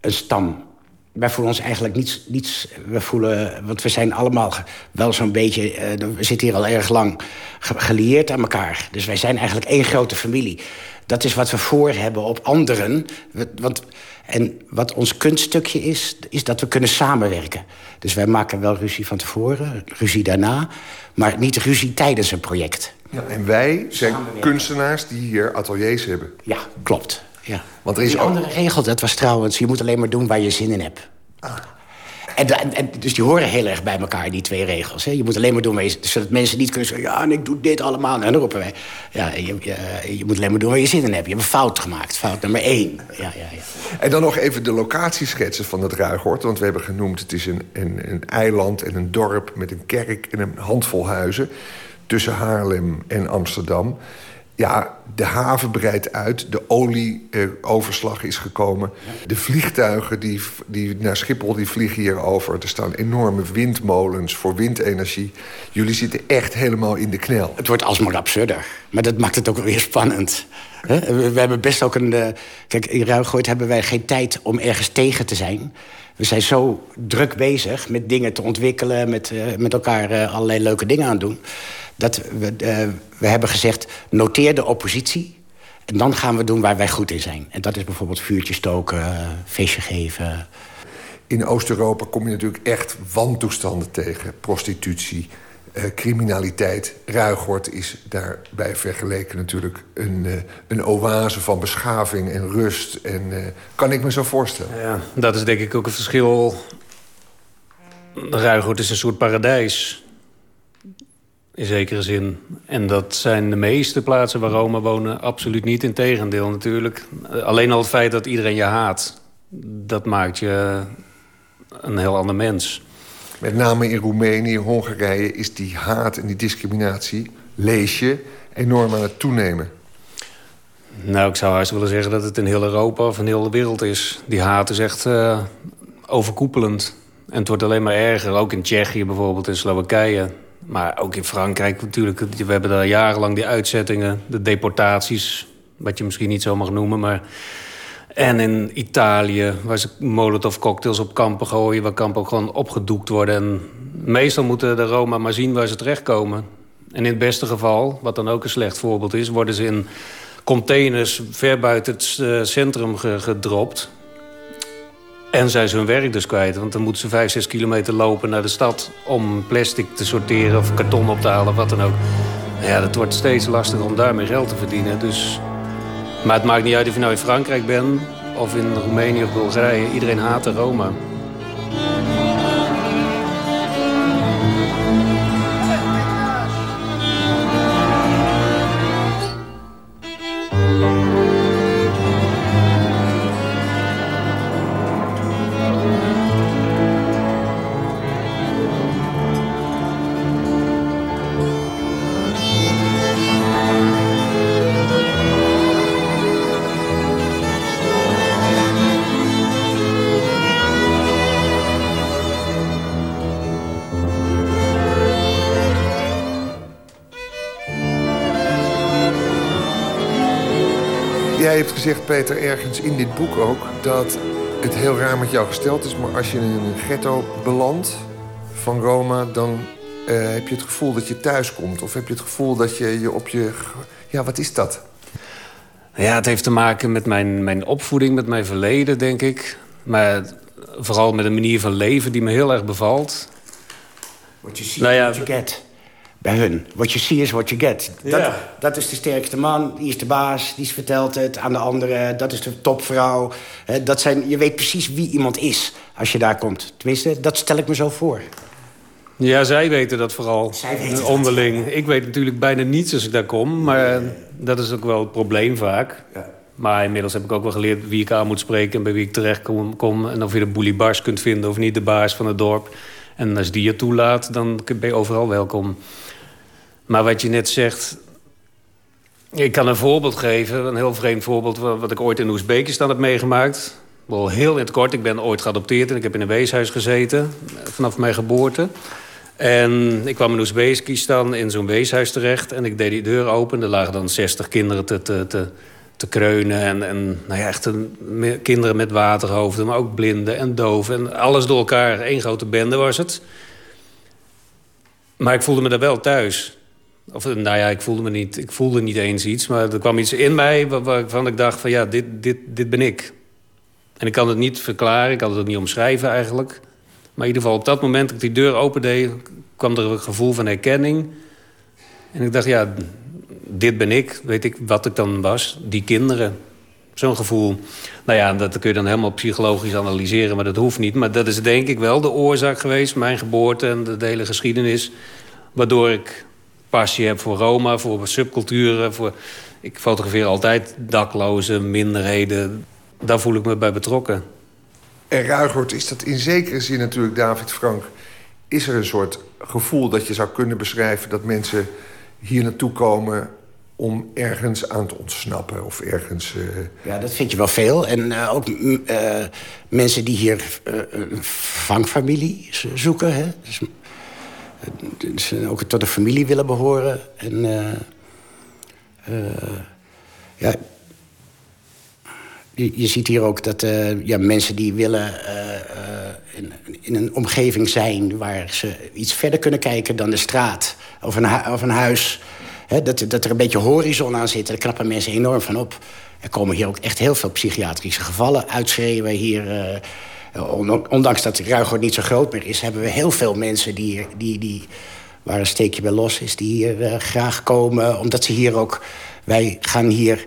een stam. Wij voelen ons eigenlijk niets, niets... We voelen... Want we zijn allemaal wel zo'n beetje... We zitten hier al erg lang ge gelieerd aan elkaar. Dus wij zijn eigenlijk één grote familie. Dat is wat we voor hebben op anderen. Want... En wat ons kunststukje is, is dat we kunnen samenwerken. Dus wij maken wel ruzie van tevoren, ruzie daarna... maar niet ruzie tijdens een project. Ja, en wij zijn kunstenaars die hier ateliers hebben. Ja, klopt. Ja. Want er is Die ook... andere regel, dat was trouwens... je moet alleen maar doen waar je zin in hebt. Ah. En, dus die horen heel erg bij elkaar, die twee regels. Hè? Je moet alleen maar doen waar je... Zodat mensen niet kunnen zeggen... ja, en ik doe dit allemaal. En dan roepen wij... ja, je, je, je, moet alleen maar doen waar je zin in hebt. Je hebt een fout gemaakt. Fout nummer één. Ja, ja, ja. En dan nog even de locatieschetsen van het Ruigoord. Want we hebben genoemd, het is een, een, een eiland en een dorp... met een kerk en een handvol huizen... tussen Haarlem en Amsterdam. Ja, De haven breidt uit, de olieoverslag is gekomen. De vliegtuigen die, die naar Schiphol die vliegen hier over. Er staan enorme windmolens voor windenergie. Jullie zitten echt helemaal in de knel. Het wordt alsmaar absurder. Maar dat maakt het ook weer spannend. We hebben best ook een... eh, Kijk, in Ruigoord hebben wij geen tijd om ergens tegen te zijn. We zijn zo druk bezig met dingen te ontwikkelen... met, eh, met elkaar eh, allerlei leuke dingen aan doen... dat we, eh, we hebben gezegd, noteer de oppositie... en dan gaan we doen waar wij goed in zijn. En dat is bijvoorbeeld vuurtje stoken, feestje geven... In Oost-Europa kom je natuurlijk echt wantoestanden tegen. Prostitutie, eh, criminaliteit. Ruigoord is daarbij vergeleken natuurlijk een, eh, een oase van beschaving en rust. En eh, kan ik me zo voorstellen. Ja, dat is denk ik ook een verschil. Ruigoord is een soort paradijs. In zekere zin. En dat zijn de meeste plaatsen waar Roma wonen absoluut niet. Integendeel natuurlijk. Alleen al het feit dat iedereen je haat... dat maakt je een heel ander mens. Met name in Roemenië, Hongarije is die haat en die discriminatie, lees je, enorm aan het toenemen. Nou, ik zou haast willen zeggen dat het in heel Europa of in heel de wereld is. Die haat is echt eh, overkoepelend. En het wordt alleen maar erger. Ook in Tsjechië bijvoorbeeld, in Slowakije. Maar ook in Frankrijk natuurlijk. We hebben daar jarenlang die uitzettingen, de deportaties... wat je misschien niet zo mag noemen, maar... En in Italië, waar ze molotov-cocktails op kampen gooien... waar kampen gewoon opgedoekt worden. En meestal moeten de Roma maar zien waar ze terechtkomen. En in het beste geval, wat dan ook een slecht voorbeeld is... worden ze in containers ver buiten het eh, centrum ge- gedropt. En zijn ze hun werk dus kwijt. Want dan moeten ze vijf, zes kilometer lopen naar de stad... om plastic te sorteren of karton op te halen, wat dan ook. Ja, dat wordt steeds lastiger om daarmee geld te verdienen. Dus... Maar het maakt niet uit of je nou in Frankrijk bent... of in Roemenië of Bulgarije. Iedereen haat de Roma. Gezegd, Peter, ergens in dit boek ook... dat het heel raar met jou gesteld is... maar als je in een ghetto belandt van Roma... dan eh, heb je het gevoel dat je thuis komt. Of heb je het gevoel dat je je op je... Ja, wat is dat? Ja, het heeft te maken met mijn, mijn opvoeding, met mijn verleden, denk ik. Maar vooral met een manier van leven die me heel erg bevalt. Nou is ja, what you get. Bij hun. What you see is what you get. Dat, Ja. dat is de sterkste man, die is de baas, die vertelt het aan de anderen. Dat is de topvrouw. Dat zijn, je weet precies wie iemand is als je daar komt. Tenminste, dat stel ik me zo voor. Ja, zij weten dat vooral. weten dat, onderling. Ik weet natuurlijk bijna niets als ik daar kom. Maar dat is ook wel het probleem vaak. Maar inmiddels heb ik ook wel geleerd wie ik aan moet spreken... en bij wie ik terecht kom. kom en of je de boelie bars kunt vinden of niet, de baas van het dorp. En als die je toelaat, dan ben je overal welkom. Maar wat je net zegt... Ik kan een voorbeeld geven, een heel vreemd voorbeeld... wa- wat ik ooit in Oezbekistan heb meegemaakt. Wel heel in het kort, ik ben ooit geadopteerd... en ik heb in een weeshuis gezeten, vanaf mijn geboorte. En ik kwam in Oezbekistan in zo'n weeshuis terecht... en ik deed die deur open. Er lagen dan 60 kinderen te, te, te, kreunen. En, en nou ja, echt een, kinderen met waterhoofden, maar ook blinden en doven. En alles door elkaar, één grote bende was het. Maar ik voelde me daar wel thuis. Of nou ja, ik voelde me niet, ik voelde niet eens iets. Maar er kwam iets in mij wa- waarvan ik dacht van ja, dit, dit, dit ben ik. En ik kan het niet verklaren, ik kan het ook niet omschrijven eigenlijk. Maar in ieder geval op dat moment dat ik die deur opende... kwam er een gevoel van herkenning. En ik dacht, ja, dit ben ik. Weet ik wat ik dan was? Die kinderen. Zo'n gevoel. Nou ja, dat kun je dan helemaal psychologisch analyseren, maar dat hoeft niet. Maar dat is denk ik wel de oorzaak geweest, mijn geboorte en de hele geschiedenis... waardoor ik passie heb voor Roma, voor subculturen. Voor... Ik fotografeer altijd daklozen, minderheden. Daar voel ik me bij betrokken. En Ruigoord is dat in zekere zin natuurlijk, David Frank... is er een soort gevoel dat je zou kunnen beschrijven... dat mensen hier naartoe komen om ergens aan te ontsnappen of ergens... eh, Ja, dat vind je wel veel. En eh, ook eh, mensen die hier eh, een vangfamilie zo- zoeken. Hè? Dus, dus ook tot een familie willen behoren. En eh, eh, ja, je, ziet hier ook dat eh, ja, mensen die willen in, in een omgeving zijn... waar ze iets verder kunnen kijken dan de straat of een, of een huis... Hè, dat, dat er een beetje horizon aan zit, daar knappen mensen enorm van op. Er komen hier ook echt heel veel psychiatrische gevallen uitschreeuwen hier... ondanks dat Ruigoord niet zo groot meer is... hebben we heel veel mensen die, die, die, waar een steekje bij los is... die hier eh, graag komen, omdat ze hier ook... Wij gaan hier...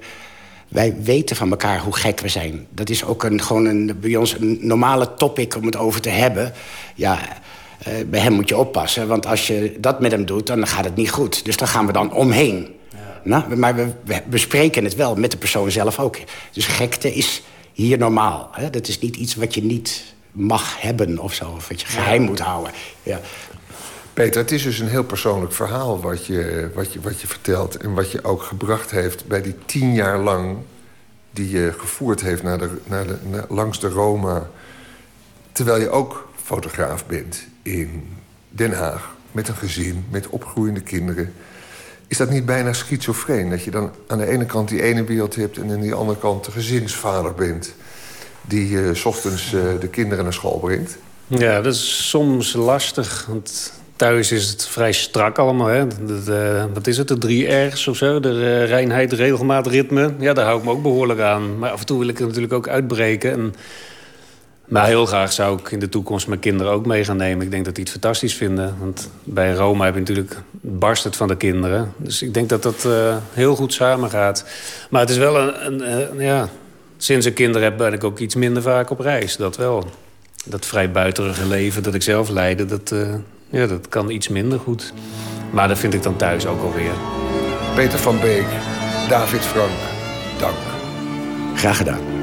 Wij weten van elkaar hoe gek we zijn. Dat is ook een, gewoon een, bij ons een normale topic om het over te hebben. Ja, eh, bij hem moet je oppassen. Want als je dat met hem doet, dan gaat het niet goed. Dus daar gaan we dan omheen. Nou, maar we, we bespreken het wel met de persoon zelf ook. Dus gekte is hier normaal. Hè? Dat is niet iets wat je niet mag hebben of zo. Of wat je geheim moet houden. Ja. Peter, het is dus een heel persoonlijk verhaal wat je, wat, je, wat je vertelt... en wat je ook gebracht heeft bij die tien jaar lang... die je gevoerd heeft naar de, naar de, naar- langs de Roma... terwijl je ook fotograaf bent in Den Haag... met een gezin, met opgroeiende kinderen. Is dat niet bijna schizofreen? Dat je dan aan de ene kant die ene wereld hebt... en aan die andere kant de gezinsvader bent... die eh, s ochtends eh, de kinderen naar school brengt? Ja, dat is soms lastig. Want thuis is het vrij strak allemaal. Hè? Wat is het, de drie R's of zo? De eh, reinheid, regelmaat, ritme. Ja, daar hou ik me ook behoorlijk aan. Maar af en toe wil ik er natuurlijk ook uitbreken. En, maar heel graag zou ik in de toekomst mijn kinderen ook mee gaan nemen. Ik denk dat die het fantastisch vinden. Want bij Roma heb je natuurlijk barst het van de kinderen. Dus ik denk dat dat eh, heel goed samengaat. Maar het is wel een... een eh, ja, sinds ik kinderen heb ben ik ook iets minder vaak op reis. Dat wel dat vrij buitenige leven dat ik zelf leidde, dat, eh, ja, dat kan iets minder goed. Maar dat vind ik dan thuis ook alweer. Peter van Beek, David Frank, dank. Graag gedaan.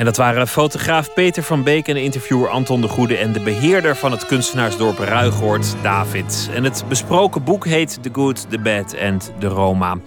En dat waren fotograaf Peter van Beek en interviewer Anton de Goede en de beheerder van het kunstenaarsdorp Ruigoord, David. En het besproken boek heet The Good, The Bad and The Roma.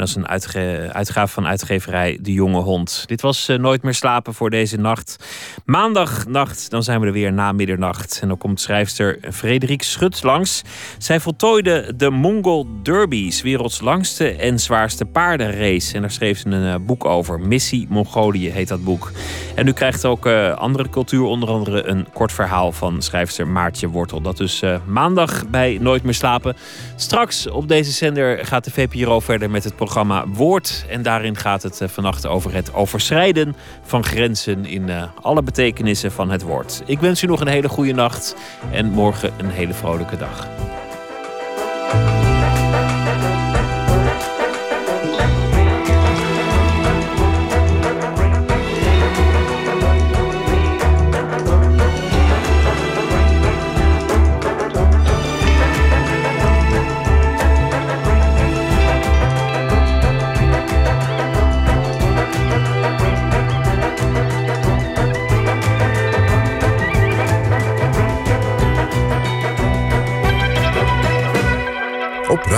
Dat is een uitge- uitgave van uitgeverij De Jonge Hond. Dit was eh, Nooit meer slapen voor deze nacht. Maandagnacht, dan zijn we er weer na middernacht. En dan komt schrijfster Frederik Schut langs. Zij voltooide de Mongol Derbies, werelds langste en zwaarste paardenrace. En daar schreef ze een eh, boek over. Missie Mongolië heet dat boek. En u krijgt ook eh, andere cultuur, onder andere een kort verhaal van schrijfster Maartje Wortel. Dat dus maandag bij Nooit meer slapen. Straks op deze zender gaat de VPRO verder met het programma Woord. En daarin gaat het eh, vannacht over het overschrijden van grenzen in eh, alle betekenissen van het woord. Ik wens u nog een hele goede nacht en morgen een hele vrolijke dag.